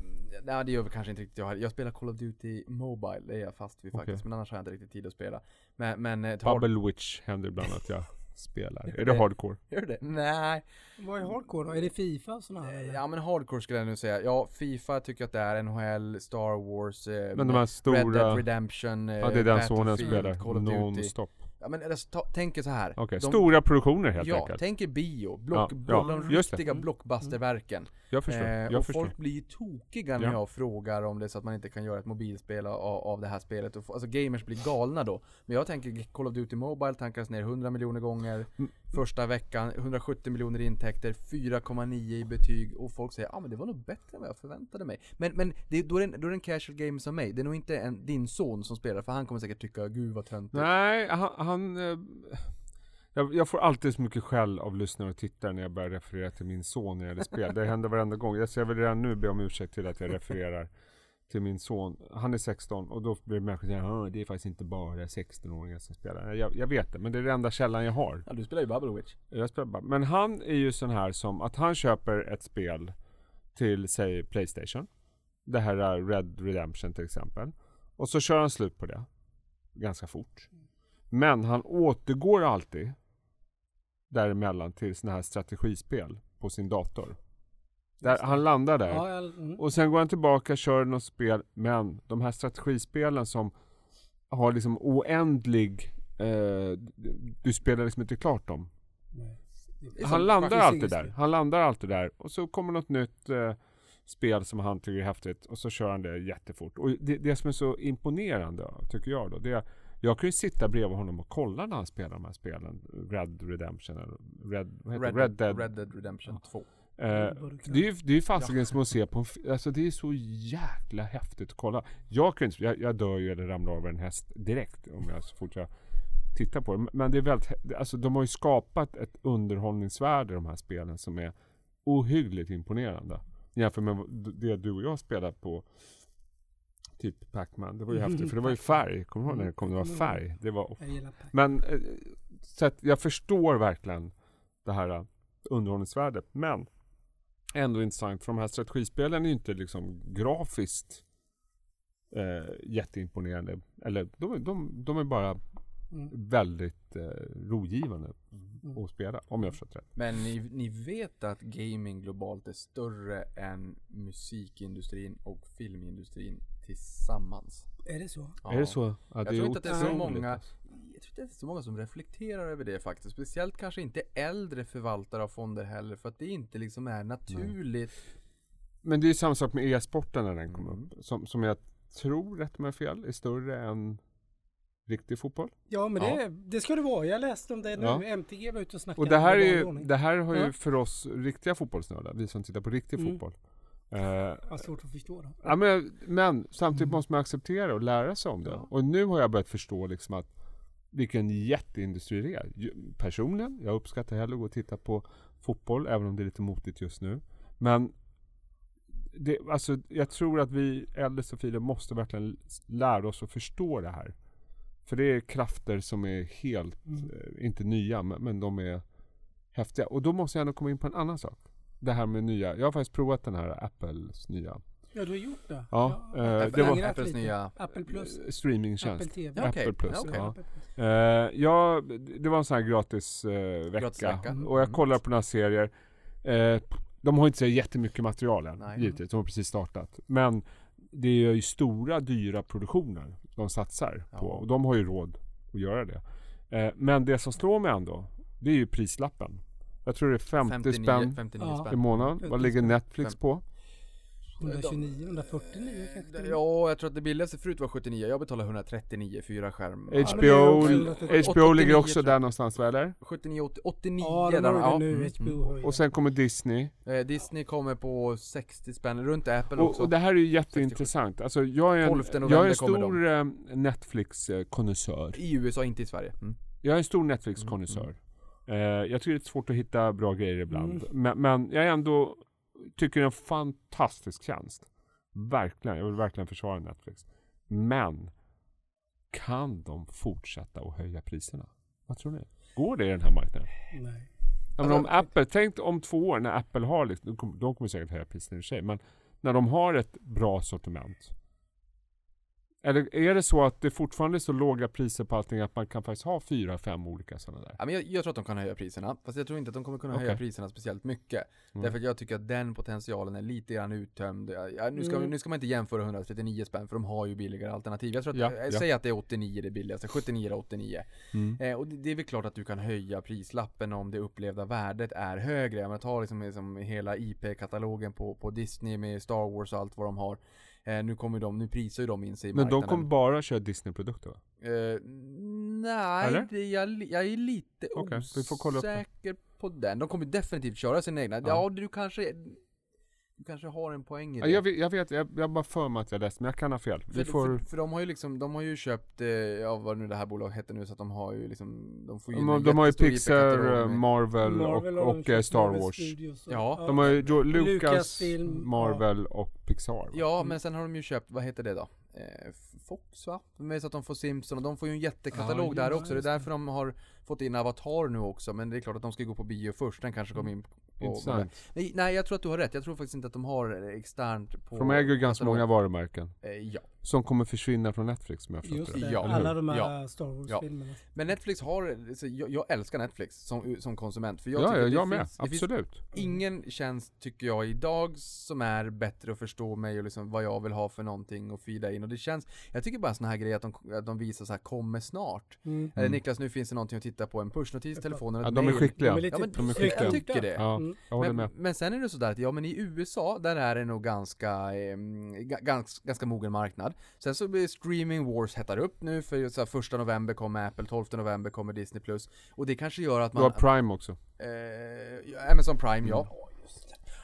Nej det gör vi kanske inte riktigt jag heller. Jag spelar Call of Duty Mobile, det är jag fast vid faktiskt. Okej. Men annars har jag inte riktigt tid att spela. Men, men eh, Bubble Witch händer ibland att jag spelar. Är det- det hardcore? Gör det? Nej. Vad är hardcore då? Är det Fifa och sådana här eller? Ja men hardcore skulle jag nu säga. Ja, Fifa tycker jag att det är, NHL, Star Wars, eh, Men de här Red stora... Dead Redemption, eh, Ja det är den sonen spelar. Call of Duty. Non-stop. Ja men alltså, ta, tänk så här. Okej, De- stora produktioner helt ja, enkelt. tänk er bio, block, Ja, ja, de just det. riktiga blockbusterverken. Jag förstår. Eh, jag och förstår. folk blir ju tokiga när Ja. jag frågar om det så att man inte kan göra ett mobilspel av, av det här spelet. Och, alltså gamers blir galna då. Men jag tänker Call of Duty Mobile tankas ner 100 miljoner gånger. Mm. Första veckan, 170 miljoner intäkter, 4,9 i betyg. Och folk säger ja ah, men det var nog bättre än vad jag förväntade mig. Men, men det, då, är det en, då är det en casual game som mig. Det är nog inte en, din son som spelar för han kommer säkert tycka gud vad töntigt. Nej, han... han eh, jag, jag får alltid så mycket skäll av lyssnare och tittare när jag börjar referera till min son när det gäller spel. Det händer varenda gång. Jag, så jag vill redan nu be om ursäkt till att jag refererar till min son. Han är 16 och då blir människor säga det är faktiskt inte bara 16-åringar som spelar. Jag, jag vet det, men det är den enda källan jag har. Ja, du spelar ju Bubble Witch. Jag spelar bara. Men han är ju sån här som att han köper ett spel till, säg Playstation. Det här är Red Redemption till exempel. Och så kör han slut på det. Ganska fort. Men han återgår alltid däremellan till såna här strategispel på sin dator. Där, han landar där. Ja, jag, mm. Och sen går han tillbaka, kör något spel, men de här strategispelen som har liksom oändlig... Eh, du spelar liksom inte klart dem. Han landar alltid där. Han landar alltid där. Och så kommer något nytt eh, spel som han tycker är häftigt. Och så kör han det jättefort. Och det, det som är så imponerande, tycker jag då, det är jag kan ju sitta bredvid honom och kolla när han spelar de här spelen. Red Redemption eller Red, vad heter Red, det? Red Dead. Red Dead Redemption 2. Eh, kan. det är ju det är ju fasiken som att se på en Alltså det är så jäkla häftigt att kolla. Jag kan inte, jag, jag dör ju eller ramlar av en häst direkt om jag så fort jag tittar på det. Men det är väldigt, alltså de har ju skapat ett underhållningsvärde i de här spelen som är ohyggligt imponerande. Jämfört med det du och jag spelar på Typ Pac-Man. Det var ju Mm, häftigt för det var ju färg. Kommer du ihåg när det kom? Det var Mm, färg. Det var men eh, så att jag förstår verkligen det här eh, underhållningsvärdet. Men ändå intressant för de här strategispelen är ju inte liksom grafiskt eh, jätteimponerande. Eller de, de, de är bara Mm. väldigt eh, rogivande Mm. att spela. Om jag förstått rätt. Men ni, ni vet att gaming globalt är större än musikindustrin och filmindustrin tillsammans. Är det så? Ja. Är det så? Ja, Jag det tror inte att det är så många alltså. Jag tror inte det är så många som reflekterar över det faktiskt. Speciellt kanske inte äldre förvaltare av fonder heller. För att det inte liksom är naturligt. Men det är ju samma sak med e-sporten när den kom Mm. upp. Som, som jag tror, rätt mig fel, är större än riktig fotboll. Ja men Ja. Det, det ska det vara. Jag läste om det nu. Ja. MTG var ute och snackade Och det här, är ju, det här har ju Ja. för oss riktiga fotbollsnördar, vi som tittar på riktig Mm. fotboll. Eh, Vad svårt att förstå då. ja, men, men samtidigt Mm. måste man acceptera och lära sig om det. Ja. Och nu har jag börjat förstå liksom att vilken jätteindustri det är. Personligen, jag uppskattar hellre att gå och titta på fotboll, även om det är lite motigt just nu. Men det, alltså, jag tror att vi äldre Sofie måste verkligen lära oss att förstå det här. För det är krafter som är helt, Mm. eh, inte nya, men, men de är häftiga. Och då måste jag ändå komma in på en annan sak. Det här med nya, jag har faktiskt provat den här Apples nya Ja du har gjort det? Ja, eh, Apple det var- Apples lite. nya- Apple Plus. eh, streamingtjänst. Apple TV. Ja. Apple Plus. Ja, okej. Ja. Plus. Eh, ja, det var en sån här gratis eh, vecka. Gratisvecka. Mm. Och jag kollar på några serier. Eh, de har inte så jättemycket material än, Nej. givetvis. De har precis startat. Men det är ju stora, dyra produktioner de satsar på. Ja. Och de har ju råd att göra det. Eh, men det som slår mig ändå, det är ju prislappen. Jag tror det är 50 59, spänn 59 Ja. i spänn. månaden. 50 Vad ligger. Netflix på? 129, 149 kanske? Ja, jag tror att det billigaste förut var 79. Jag betalar 139 fyra skärm. HBO, HBO ligger 89 också där någonstans va, eller? 79, 80, 89 Ja, de där, ja. nu. Mm, HBO ju Och sen kommer Disney. mm. Eh, Disney kommer på 60 spänn, runt Apple Och, också. och det här är ju jätteintressant. Alltså jag är 12 en, jag är en stor eh, Netflix-konnässör. I USA, inte i Sverige. Mm. Jag är en stor Netflix-konnässör. Eh, jag tycker det är svårt att hitta bra grejer ibland. Mm. Men, men jag ändå tycker det är en fantastisk tjänst. Verkligen, jag vill verkligen försvara Netflix. Men kan de fortsätta att höja priserna? Vad tror ni? Går det i den här marknaden? Nej. Men om Alltså- Apple, tänk om två år när Apple har liksom, de kommer, de kommer säkert höja priserna i och för sig, men när de har ett bra sortiment? Eller är det så att det fortfarande är så låga priser på allting att man kan faktiskt ha fyra, fem olika sådana där? Ja, men jag, jag tror att de kan höja priserna, fast jag tror inte att de kommer kunna höja Okej. priserna speciellt mycket. Mm. Därför att jag tycker att den potentialen är lite grann uttömd. Ja, nu, ska, Mm. nu ska man inte jämföra 139 spänn, för de har ju billigare alternativ. Jag tror att, Ja, eh, ja. säg att det är 89 det billigaste, 79 eller 89. Mm. Eh, och det, det är väl klart att du kan höja prislappen om det upplevda värdet är högre. Jag menar, ta liksom, liksom hela IP-katalogen på, på Disney med Star Wars och allt vad de har. Eh, nu kommer de, nu prisar ju de in sig i Men de marknaden. kommer bara köra Disney-produkter va? Eh, nej, det, jag, jag är lite det. osäker på den. De kommer definitivt köra sina egna. Ja, Ja. du kanske du kanske har en poäng i Ja, det. jag, vet, jag vet, jag, jag bara för mig att jag läst, men jag kan ha fel. för, Vi får... för, för de har ju liksom, de har ju köpt, eh, ja vad nu det här bolaget heter nu, så att de har ju liksom, de får ju in De, de har ju Pixar, Marvel, Marvel och, och eh, köpt, Star Marvel Wars. Studios och- Ja, De har ju jo, Lucas, Lucasfilm, Marvel och Pixar. va? Ja, Mm. men sen har de ju köpt, vad heter det då? Eh, Fox va? Med så att de får Simpson och de får ju en jättekatalog Ja, där också. Det är därför de har fått in Avatar nu också. Men det är klart att de ska gå på bio först. Den kanske kommer in på... på Intressant. nej, nej, jag tror att du har rätt. Jag tror faktiskt inte att de har eh, externt på... För de äger ju ganska många varumärken. Eh, ja. Som kommer försvinna från Netflix om jag förstått Just det. det, Ja, alla de här Ja. Star Wars-filmerna. Men Netflix har, så jag, jag älskar Netflix som, som konsument. För jag Ja, tycker ja, att det jag med. finns, det finns Absolut. ingen tjänst tycker jag idag som är bättre att förstå mig och liksom vad jag vill ha för någonting och feeda in och det känns Jag tycker bara såna här grejer att de, att de visar så här kommer snart Mm. Eller Niklas nu finns det någonting att titta på, en pushnotis i telefonen, Ja, de är skickliga. De är lite Ja men De är jag skickliga. tycker det Ja, Mm. jag håller men, med. men sen är det sådär att, ja men i USA, där är det nog ganska, eh, ganska, ganska mogen marknad. Sen så blir streaming wars hettar upp nu, för så här, första november kommer Apple, 12 november kommer Disney Plus. Och det kanske gör att Du har man, Prime också. eh, Amazon Prime ja. Mm.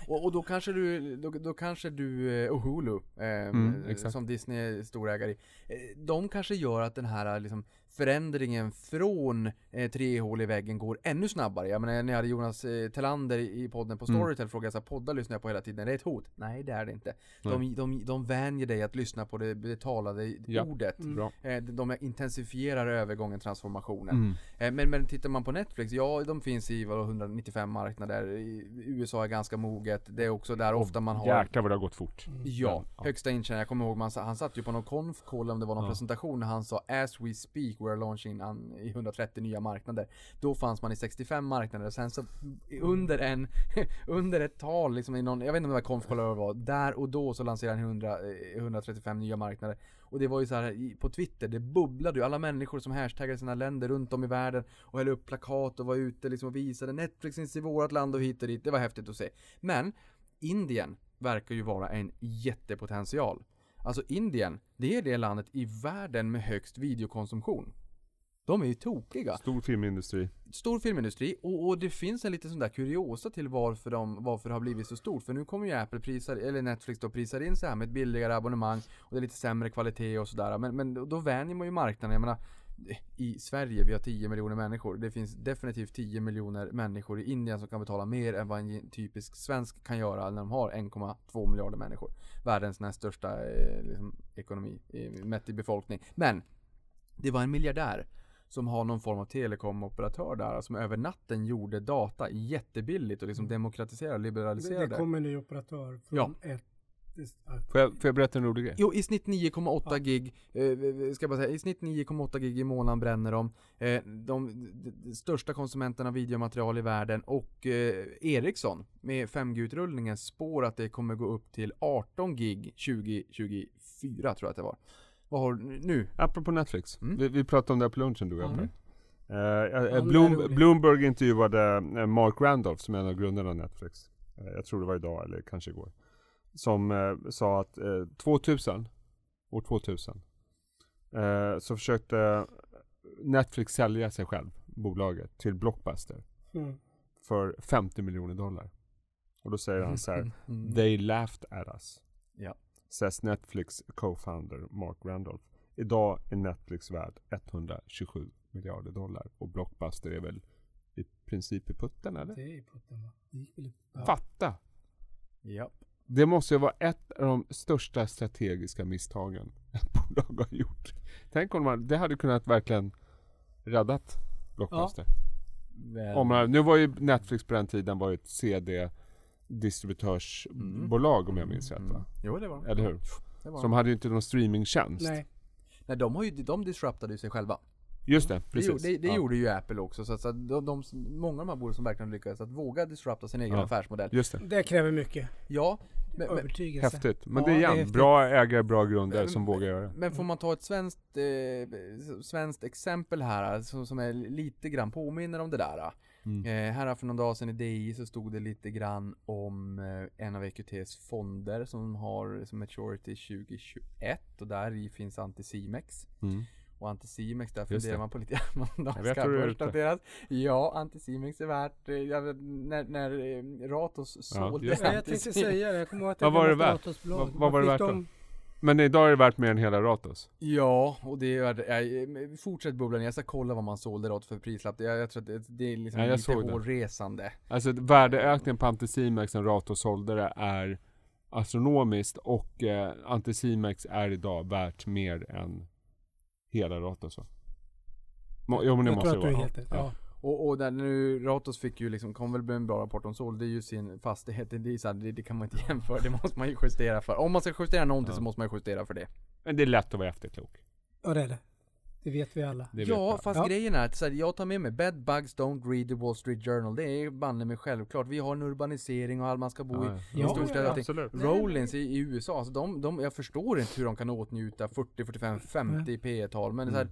Och, och då kanske du, då, då kanske du, eh, och Hulu, eh, Mm, som Disney är storägare i, eh, de kanske gör att den här liksom förändringen från eh, tre hål i väggen går ännu snabbare. Jag menar, när jag hade Jonas eh, Telander i podden på Mm. Storytel frågade jag så här, poddar lyssnar jag på hela tiden, är det ett hot? Nej det är det inte. De, de, de vänjer dig att lyssna på det, det talade Ja. ordet. Bra. Eh, de intensifierar övergången, transformationen. Mm. Eh, Men, men tittar man på Netflix, ja de finns i vadå, 195 marknader, I USA är ganska moget, det är också där ofta man har Jäklar vad det har gått fort. Ja, Ja. högsta intjäning. Jag kommer ihåg, man, han satt ju på någon konf om det var någon Ja. presentation när han sa As we speak we're launching an, i 130 nya marknader. Då fanns man i 65 marknader och sen så under en, *laughs* under ett tal liksom i någon, jag vet inte om det var konf eller vad var, där och då så lanserade han 100, 135 nya marknader. Och det var ju så här på Twitter, det bubblade ju alla människor som hashtaggade sina länder runt om i världen och hällde upp plakat och var ute liksom och visade Netflix finns i vårat land och hit och dit. Det var häftigt att se. Men Indien verkar ju vara en jättepotential. Alltså Indien, det är det landet i världen med högst videokonsumtion. De är ju tokiga. Stor filmindustri. Stor filmindustri och, och det finns en liten sån där kuriosa till varför, de, varför det har blivit så stort. För nu kommer ju Apple prisar, eller Netflix då prisar in så här med ett billigare abonnemang och det är lite sämre kvalitet och sådär. Men, men då- vänjer man ju marknaden. Jag menar, i Sverige, vi har 10 miljoner människor. Det finns definitivt 10 miljoner människor i Indien som kan betala mer än vad en typisk svensk kan göra när de har 1,2 miljarder människor. Världens näst största eh, liksom, ekonomi, eh, mätt i befolkning. Men, det var en miljardär som har någon form av telekomoperatör där som över natten gjorde data jättebilligt och liksom demokratiserade och Det, liberaliserade. det kommer en ny operatör från Ja. ett... Får jag, får jag berätta en rolig grej? Jo, i snitt 9,8 gig, eh, ska jag bara säga, i snitt 9,8 gig i månaden bränner de. Eh, de, de, de största konsumenterna av videomaterial i världen och eh, Ericsson med 5G-utrullningen spår att det kommer gå upp till 18 gig 2024 tror jag att det var. Vad har du nu? Apropå Netflix. Mm. Vi, vi pratade om det här på lunchen du och jag. Mm. Eh, eh, Ja, Bloom. Bloomberg intervjuade eh, Mark Randolph som är en av grundarna av Netflix. Eh, jag tror det var idag eller kanske igår. Som eh, sa att eh, 2000, år 2000, eh, så försökte Netflix sälja sig själv, bolaget, till Blockbuster Mm. för 50 miljoner dollar. Och då säger han så här, *laughs* Mm. They laughed at us. Ja. Says Netflix co-founder Mark Randolph. Idag är Netflix värd 127 miljarder dollar och Blockbuster är väl i princip i putten eller? Det är i putten va? Det gick väl i- ja. Fatta! Ja. Det måste ju vara ett av de största strategiska misstagen *laughs* ett bolag har gjort. Tänk om man, det hade kunnat verkligen räddat Blockbuster. Väl- Om man, nu var ju Netflix på den tiden var ju ett CD distributörsbolag om jag minns rätt va? Jo det var Eller hur? det. Var Som hade ju inte någon streamingtjänst. Nej. Nej de har ju, de disruptade ju sig själva. Just det, Det, precis. gjorde, det, det ja. gjorde ju Apple också så att, så att de, de, många av de här bolagen som verkligen lyckades att våga disrupta sin egen Ja. affärsmodell. Just det. Det kräver mycket Ja, men, men, övertygelse. Häftigt. Men Ja, det är det är igen, bra ägare, bra grundare som vågar göra det. men får man ta ett svenskt, eh, svenskt exempel här som, som är lite grann påminner om det där. Mm. Eh, här för någon dag sedan i DI så stod det lite grann om eh, en av EQTs fonder som har som maturity 2021 och där i finns Anticimex. Mm. Och Anticimex, där Just funderar det. man på lite grann om de Jag ska börsnoteras. Ja, Anticimex är värt, eh, jag när, när eh, Ratos sålde det. Ja, jag tänkte säga det, jag kommer ihåg att Vad det var det värt? Vad- vad var det värt de- Men idag är det värt mer än hela Ratos. Ja, och det är, äh, fortsätt bubbla ner. Jag ska kolla vad man sålde Ratos för prislapp. Jag, jag tror att det, det är liksom Ja, jag lite hårresande. Alltså värdeökningen på Anticimex sen Ratos sålde det är astronomiskt och eh, Anticimex är idag värt mer än hela Ratos va? Jo men det Jag måste tror det att du är vara. helt rätt. Ja. Och, och där nu, Ratos fick ju liksom, kom väl med en bra rapport, de sålde ju sin fastighet, det, är så här, det, det kan man inte *laughs* jämföra, det måste man ju justera för. Om man ska justera någonting Ja. så måste man ju justera för det. Men det är lätt att vara efterklok. ja, det är det. Det vet vi alla. Det vet ja, jag. fast Ja. grejen är att så här, jag tar med mig Bed Bugs Don't Read the Wall Street Journal, det är banne mig självklart. Vi har en urbanisering och all man ska bo i Ja, Ja, storstäder absolut. Rollins i, i USA, alltså de, de, jag förstår inte hur de kan åtnjuta 40, 45, 50 P tal men det är så här,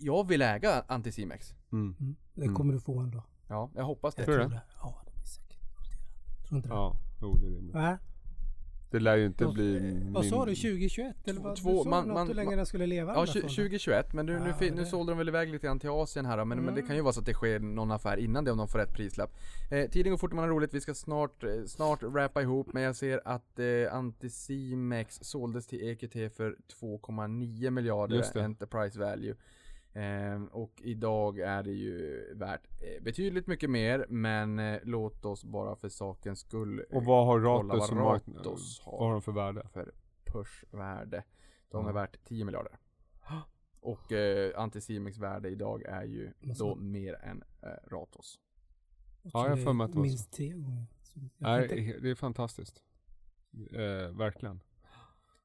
Jag vill äga Anticimex. Mm. Mm. Det Mm. kommer du få ändå. Ja, jag hoppas det. Jag Tror det. Ja, det blir säkert. Tror inte det? Ja, jo det är rimligt. Va? Det lär ju inte Vad- bli Vad sa min- du? 2021? Eller vad? Två- du sa man- något man- hur länge man- den skulle leva? Ja, den där tju- fonden. 2021, men nu, nu, Ja, fi- nu det- sålde de väl iväg lite grann till Asien här men, men det Mm. kan ju vara så att det sker någon affär innan det om de får rätt prislapp. Eh, tiden går fort och man har roligt, vi ska snart, eh, snart rappa ihop, men jag ser att eh, Anticimex såldes till EQT för 2,9 miljarder. Enterprise Value. Eh, och idag är det ju värt eh, betydligt mycket mer, men eh, låt oss bara för sakens skull eh, Och vad har Ratos vad Ratos har. Vad har de för värde? för börsvärde. De är Ja. värt 10 miljarder. *gasps* Och eh, Anticimex värde idag är ju Måste då mer än eh, Ratos. Jag Ja, jag har för mig är att det var så. Minst tre gånger. Nej, det är fantastiskt. Eh, verkligen.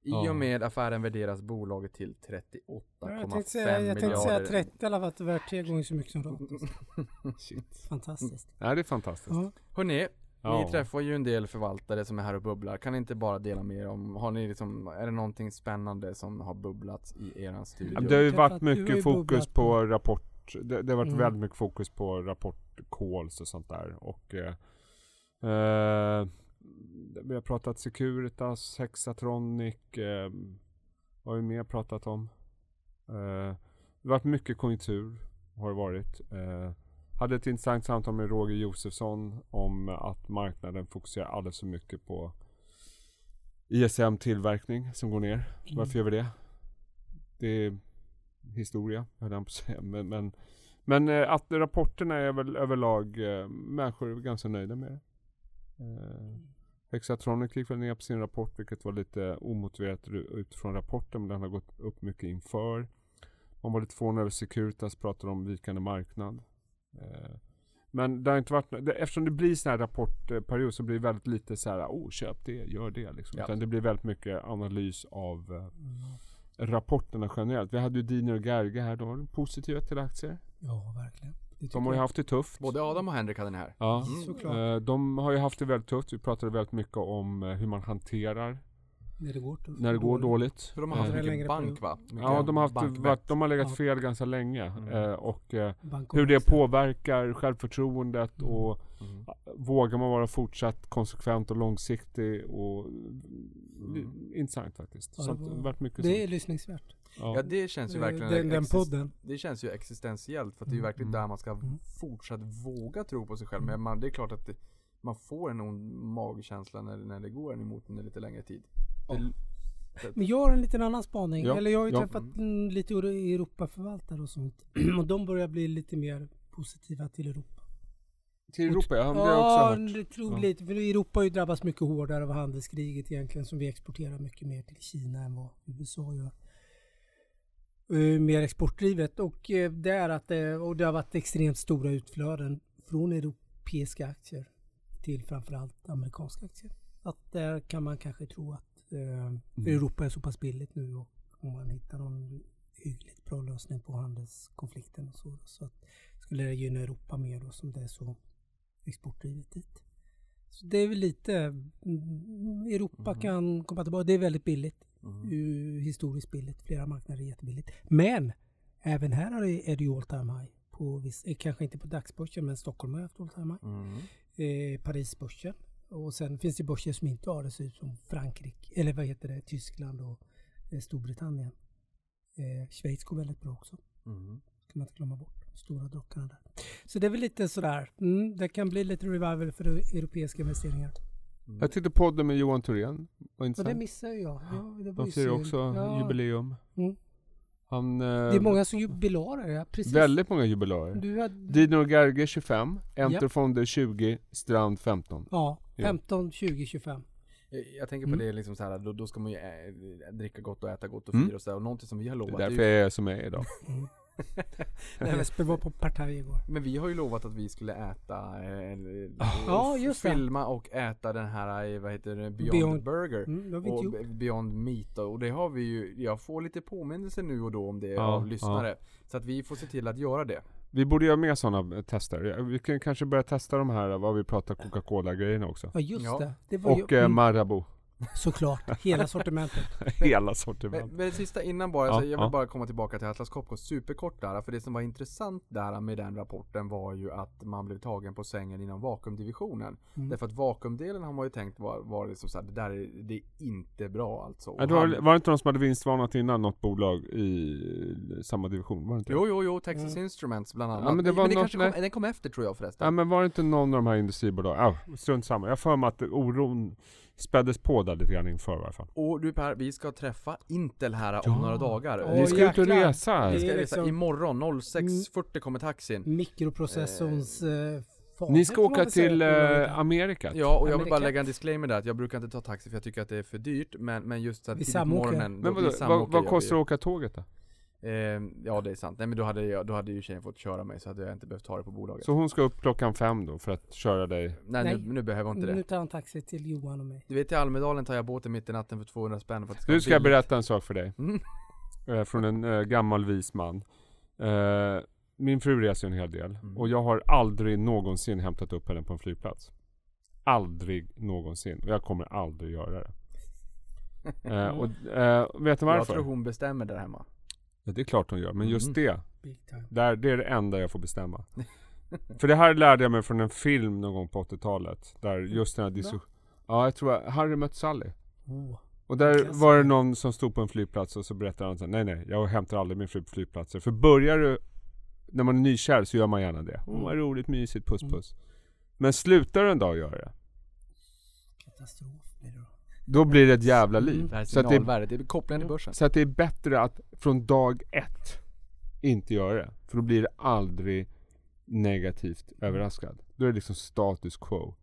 I Ja. och med affären värderas bolaget till 38,5 Ja, Jag tänkte säga, jag tänkte säga miljarder. 30 i alla fall, att det är värt tre gånger så mycket som Ratos. *laughs* Fantastiskt. Nej, det är fantastiskt. Ja. Hörrni, Ja. ni träffar ju en del förvaltare som är här och bubblar. Kan ni inte bara dela med er om, har ni liksom, är det någonting spännande som har bubblats i eran studio? Ja, Det har ju varit har ju mycket fokus bubblat på på- rapport. Det, det har varit Mm. väldigt mycket fokus på rapport calls och sånt där. Och eh, eh, vi har pratat Securitas, Hexatronic. Eh, vad har vi mer pratat om? Eh, det har varit mycket konjunktur. Har det varit. Eh, hade ett intressant samtal med Roger Josefsson om att marknaden fokuserar alldeles för mycket på ISM-tillverkning som går ner. Varför gör vi det? Det är historia, höll jag på att säga. Men, men, men eh, att rapporterna är väl överlag, eh, människor är ganska nöjda med det. Hexatronic gick väl ner på sin rapport, vilket var lite omotiverat utifrån rapporten, men den har gått upp mycket inför. Man var lite förvånad över Securitas, pratade om vikande marknad. Eh, men det har inte varit, eftersom det blir sån här rapportperiod så blir det väldigt lite så här, oh köp det, gör det liksom. Ja. Utan det blir väldigt mycket analys av eh, rapporterna generellt. Vi hade ju Dino och Gerge här, de var positiva till aktier. Ja, verkligen. De har ju jag. haft det tufft. Både Adam och Henrik hade den här. Ja, Mm, såklart. Eh, de har ju haft det väldigt tufft. Vi pratade väldigt mycket om eh, hur man hanterar När det går när det går dåligt. För de har haft Eh, mycket längre bank va? Mycket Ja, de har, haft, varit, de har legat fel ganska länge. Mm. Eh, och eh, hur det påverkar självförtroendet Mm. och Mm. vågar man vara fortsatt konsekvent och långsiktig och Mm. intressant faktiskt. Ja, det var- varit mycket Det är lyssningsvärt. Ja Ja. det känns ju verkligen Den, den podden. Det känns ju existentiellt för att det är ju Mm. verkligen Mm. där man ska Mm. fortsatt våga tro på sig själv. Men man, det är klart att det, man får en ond magkänsla när, när det går en emot en lite längre tid. Det, Men jag har en liten annan spaning. Ja, Eller jag har ju ja. träffat mm, lite Euro- Europaförvaltare och sånt. *clears throat* och de börjar bli lite mer positiva till Europa. Till Europa, ja. Det har jag också hört. det tror Ja. lite. För Europa har ju drabbats mycket hårdare av handelskriget egentligen som vi exporterar mycket mer till Kina än vad USA gör. Eh, mer exportdrivet och eh, det är att det, och det har varit extremt stora utflöden från europeiska aktier till framförallt amerikanska aktier. Att där kan man kanske tro att eh, för Europa är så pass billigt nu och om man hittar någon hyggligt bra lösning på handelskonflikten och så. Så att skulle det gynna Europa mer då som det är så exportdrivet dit. Så det är väl lite, mm, Europa kan komma tillbaka. Det är väldigt billigt. Uh, historiskt billigt. Flera marknader är jättebilligt. Men även här är det, ju all time high. På viss, eh, kanske inte på dagsbörsen men Stockholm har haft all time high. Eh, Parisbörsen. Och sen finns det börser som inte har det. Ut som Frankrike, eller vad heter det, Tyskland och eh, Storbritannien. Eh, Schweiz går väldigt bra också. Ska man inte glömma bort. Stora dockorna där. Så det är väl lite sådär. Mm, det kan bli lite revival för europeiska investeringar. Jag tyckte podden med Johan Thorén var Och det ju jag. Ja, det var De ju firar också Ja, jubileum. Mm. Han... Eh, Det är många som jubilarer, ja precis. Väldigt många jubilarer. Hade, Dino Gerge 25, Enter Ja. Fonder 20, Strand 15. ja, Ja. 15, 20, 25. Jag- Jag tänker på Mm. det liksom så här, då, då ska man ju ä, dricka gott och äta gott och Mm. fira och så här, och någonting som vi har Det är lovat. därför det är ju, jag är som jag är idag. *laughs* Nej, men- Jesper var på partaj igår. men vi har ju lovat att vi skulle äta, eh, Ja, f- just det. filma och äta den här, eh, vad heter det, Beyond, Beyond- Burger. Mm, och gjort. Beyond Meat då, och det har vi ju, jag får lite påminnelse nu och då om det Ja, av lyssnare. Så att vi får se till att göra det. Vi borde göra mer sådana tester. Ja, Vi kan kanske börja testa de här, vad vi pratar Coca-Cola-grejerna också. Ja, just Ja. det. det var Och ju, eh, mm, Marabou. Såklart, hela sortimentet. *laughs* Hela Men, sortiment. men det sista innan bara, Ja, så jag vill ja. bara komma tillbaka till Atlas Copco superkort där. För det som var intressant där med den rapporten var ju att man blev tagen på sängen inom vakuumdivisionen. Mm. Därför att vakuumdelen har man ju tänkt var, var liksom så här, det där är, det är inte bra alltså. Ja, det var, han- var det inte någon som hade vinstvarnat innan något bolag i samma division? Var det inte? Jo, jo, jo, Texas Mm. Instruments bland annat. Ja, men det var något- kanske kom, den kom efter tror jag förresten. Ja men var det inte någon av de här industribolagen? Ja, strunt samma. Jag har för mig att oron späddes på där lite grann inför i alla fall. Och du Per, vi ska träffa Intel här om Ja. några dagar. Oj, Ni ska ut och jäklar. resa här. vi ska resa liksom- imorgon, 06.40 kommer taxin. Mikroprocessorns eh, fader, Ni ska åka till eh, Amerika. Ja, och jag vill bara lägga en disclaimer där att jag brukar inte ta taxi för jag tycker att det är för dyrt. Men, men just att Vi tidigt på morgonen. Men då- vadå, vi vad, vad kostar det vi. att åka tåget då? Eh, ja det är sant. Nej men då hade, jag, då hade ju tjejen fått köra mig så hade jag inte behövt ta det på bolaget. Så hon ska upp klockan fem då för att köra dig? Nej, Nej. Nu, nu behöver jag inte Nu det. tar han taxi till Johan och mig. Du vet till Almedalen tar jag båten mitt i natten för 200 spänn för att Nu ska jag berätta en sak för dig. Mm. *laughs* Eh, från en eh, gammal vis man. Eh, min fru reser en hel del Mm. och jag har aldrig någonsin hämtat upp henne på en flygplats. Aldrig någonsin. Och jag kommer aldrig göra det. *laughs* Eh, och, eh, vet du Jag varför? tror hon bestämmer där hemma. Ja, det är klart hon gör. Men just Mm. det, där, det är det enda jag får bestämma. För det här lärde jag mig från en film någon gång på 80-talet. Där just den här diskussionen. Ja, jag tror att Harry mött Sally. Oh. Och där var det någon som stod på en flygplats och så berättade han så här, nej nej, jag hämtar aldrig min fru på flygplatser. För börjar du, när man är nykär så gör man gärna det. Åh vad roligt, mysigt, puss Mm. puss. Men slutar du en dag göra det, Katastrof då. blir det ett jävla liv. Det här är Så, att det, det är kopplingen till börsen. så att det är bättre att från dag ett inte göra det. För då blir det aldrig negativt överraskad. Då är det liksom status quo.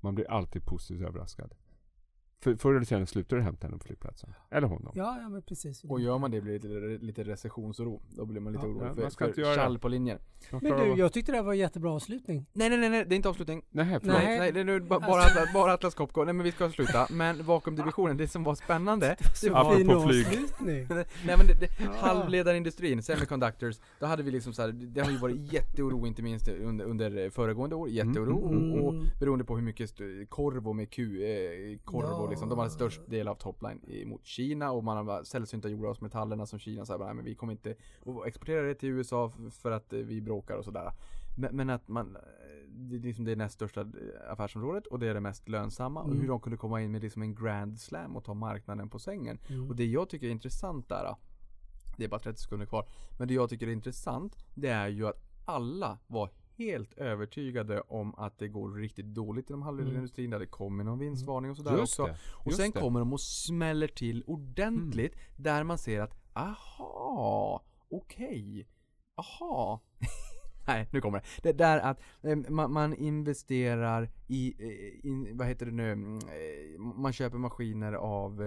Man blir alltid positivt överraskad. För förr eller senare slutar du hämta henne på flygplatsen. Eller honom. Ja, ja men precis. Och gör man det blir det lite, lite recessionsoro. Då blir man lite Ja, orolig ja, för, ska för tjall på linjen. Men du, jag tyckte det här var en jättebra avslutning. Nej nej nej, nej det är inte avslutning. Nej, förlåt. Nej. Nej, det är nu ba- bara, Alltså- Atlas, bara Atlas Copco. Nej men vi ska sluta. Men vakuumdivisionen, det som var spännande. Så Det var- fin Apropå flyg. avslutning. *laughs* Nej men det, det, halvledarindustrin, semiconductors, då hade vi liksom så här, det har ju varit jätteoro inte minst under, under föregående år, jätteoro Mm. och, och beroende på hur mycket korv och med Q, eh, korv och liksom, de hade störst del av topline mot Kina och man har sällsynta jordartsmetallerna som Kina sa nej men vi kommer inte att exportera det till USA för att eh, vi bråkar och sådär. Men, men att man, eh, det är liksom det näst största eh, affärsområdet och det är det mest lönsamma och Mm. hur de kunde komma in med liksom en grand slam och ta marknaden på sängen. Mm. Och det jag tycker är intressant där, det är bara 30 sekunder kvar, men det jag tycker är intressant, det är ju att alla var helt övertygade om att det går riktigt dåligt inom halvledarindustrin, där det kommer någon vinstvarning och sådär Mm. Just också. det. Och just sen det. kommer de och smäller till ordentligt, där man ser att aha, okej, aha. *laughs* Nej, nu kommer det. Det där att eh, man, man investerar i, eh, in, vad heter det nu, Mm, eh, man köper maskiner av,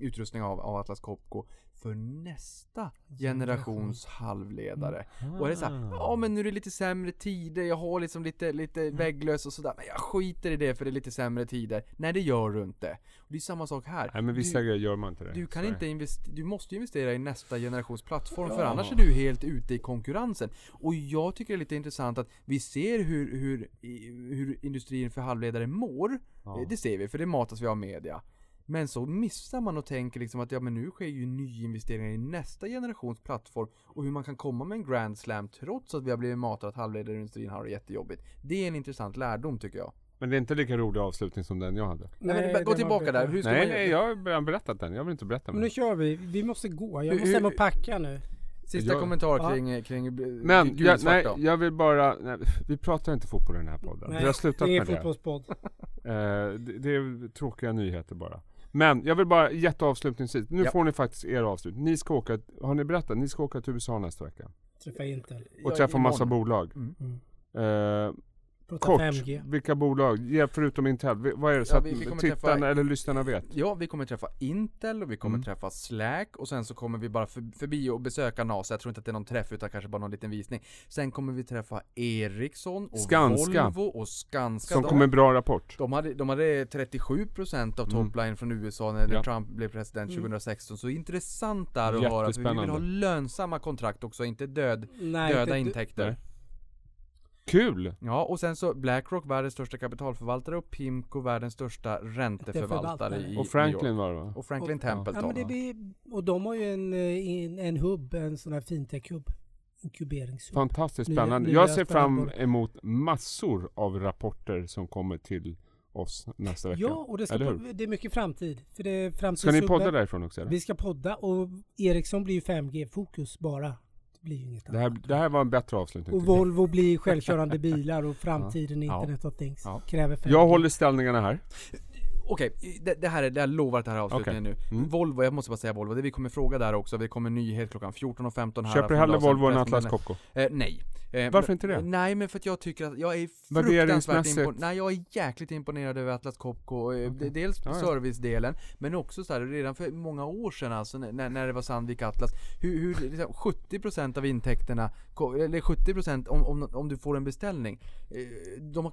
utrustning av, av Atlas Copco för nästa generations halvledare. Och det är såhär, ja men nu är det lite sämre tider, jag har liksom lite, lite vägglös och sådär, men jag skiter i det för det är lite sämre tider. Nej det gör du inte. Och det är samma sak här. Nej men vissa du, grejer gör man inte det. du kan Så inte investera, du måste investera i nästa generations plattform för annars är du helt ute i konkurrensen. Och jag tycker det är lite intressant att vi ser hur, hur, hur industrin för halvledare mår. Ja. Det ser vi, för det matas vi av media. Men så missar man och tänker liksom att ja men nu sker ju nyinvesteringar i nästa generations plattform och hur man kan komma med en grand slam trots att vi har blivit matade att halvledarindustrin har det jättejobbigt. Det är en intressant lärdom tycker jag. Men det är inte lika rolig avslutning som den jag hade. Nej, men, gå tillbaka där, hur ska Nej, man nej, jag har redan berättat den. Jag vill inte berätta Men mer. nu kör vi, vi måste gå. Jag måste hem och packa nu. Sista Jag- kommentar Ja. kring, kring eh, Men, jag, nej, jag vill bara, nej, vi pratar inte fotboll i den här podden. vi har slutat det är med det. fotbollspodd. Eh, det. Det är tråkiga nyheter bara. Men jag vill bara jätteavslutningsvis, nu Ja. får ni faktiskt er avslutning. Ni ska åka, har ni berättat? Ni ska åka till USA nästa vecka. Träffa Intel. Och Ja, träffa massa bolag. Mm. Eh, Prata kort, 5G. vilka bolag? Ge förutom Intel. Vad är det så Ja, att vi- vi kommer tittarna träffa- eller lyssnarna vet? Ja, vi kommer träffa Intel och vi kommer Mm. träffa Slack och sen så kommer vi bara för, förbi och besöka NASA. Jag tror inte att det är någon träff utan kanske bara någon liten visning. Sen kommer vi träffa Ericsson och Skanska. Volvo och Skanska. Som De- kom med en bra rapport. De hade, de hade 37% av Mm. topline från USA när Ja. Trump blev president Mm. 2016. Så intressant där att höra, för vi vill ha lönsamma kontrakt också, inte död, Nej, döda inte- intäkter. Nej. Kul! Ja, och sen så Blackrock, världens största kapitalförvaltare och Pimco, världens största ränteförvaltare Förvaltare. i Och. Franklin var det va? Och Franklin Och- Templeton. Ja, men det blir, och de har ju en, en, en hubb, en sån här fintech-hubb. Inkuberingshubb. Fantastiskt Nya- spännande. nya Jag ser fram emot massor av rapporter som kommer till oss nästa vecka. Ja, och det, ska, hur? det är mycket framtid. För det är Ska ni podda därifrån också eller? Vi ska podda och Ericsson blir ju 5G-fokus bara. Det blir ju inget Det här, annat. det här var en bättre avslutning. Och. Volvo blir självkörande *laughs* bilar och framtiden Ja. Internet of Things Ja. kräver 5G. Jag håller ställningarna här. Okej, det, det här är, det jag lovar att det här är avslutningen nu. Mm. Volvo, jag måste bara säga Volvo, det vi kommer fråga där också, det kommer nyhet klockan 14.15 här. Köper en hellre Volvo än Atlas. Copco. Eh, nej. Eh, Varför men- inte det? Nej men för att jag tycker att jag är fruktansvärt imponerad. Nej jag är jäkligt imponerad över Atlas Copco. Eh, Okej. Dels Ja, servicedelen, men också så här, redan för många år sedan alltså när, när det var Sandvik Atlas, hur, hur liksom, 70% av intäkterna, eller 70% om, om, om du får en beställning, eh, de har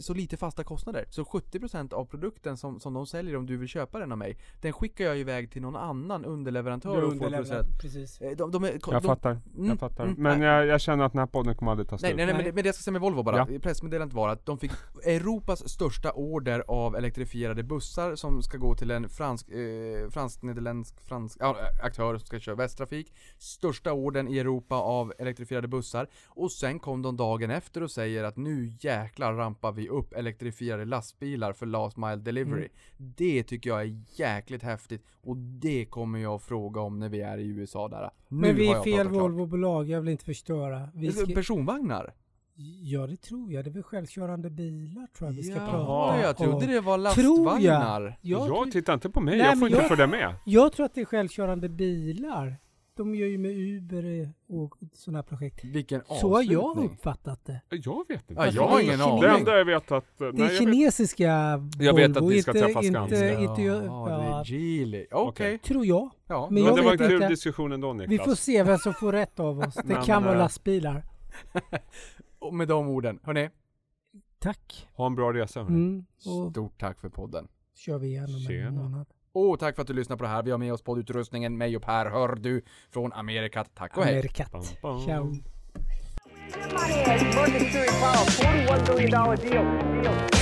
så lite fasta kostnader. Så 70% av produkten som, som de säljer om du vill köpa den av mig, den skickar jag iväg till någon annan underleverantör och får. Precis. Eh, De, de är, Jag de, fattar. Mm, Jag fattar. mm, Men jag, jag känner att den här podden kommer aldrig ta Nej, slut. nej, nej, men Nej. det, men det jag ska säga med Volvo bara. Ja. Pressmeddelandet var att de fick Europas största order av elektrifierade bussar som ska gå till en fransk, eh, fransk-nederländsk fransk, ja, aktör som ska köra Västtrafik. Största ordern i Europa av elektrifierade bussar. Och sen kom de dagen efter och säger att nu jäklar rampar vi upp elektrifierade lastbilar för last mile delivery. Mm. Det tycker jag är jäkligt häftigt och det kommer jag fråga om när vi är i USA där. Nu Men vi är jag fel. Volvobolag, jag vill inte förstöra. Vi ska, Personvagnar? ja det tror jag, det är väl självkörande bilar tror jag vi ska Jaha, prata jag trodde om. det var Tror jag. lastvagnar. Jag, Jag tror- tittar inte på mig, Nej, jag får inte jag- följa med. jag tror att det är självkörande bilar. De gör ju med Uber och sådana här projekt. Vilken Så har jag uppfattat det. Jag vet inte. Ja, jag har ingen aning. Det enda jag vet att... Det är nej, kinesiska Jag vet Volvo, att vi ska inte, träffa inte, Skanska. inte, Ja, ja, det är Geely. Okej. Tror jag. Ja. Men men det var en kul inte. diskussion ändå Niklas. Vi får se vem som får rätt av oss. Det kan vara eh, lastbilar. *laughs* Och med de orden, hörni. Tack. Ha en bra resa hörni. Mm. Stort tack för podden. kör vi igen om en månad. Och tack för att du lyssnar på det här. Vi har med oss poddutrustningen, mig och Per hör du från Amerikat. Tack och hej. Amerikat. Bam, bam. Ciao. Mercury Power, $41 billion deal. deal.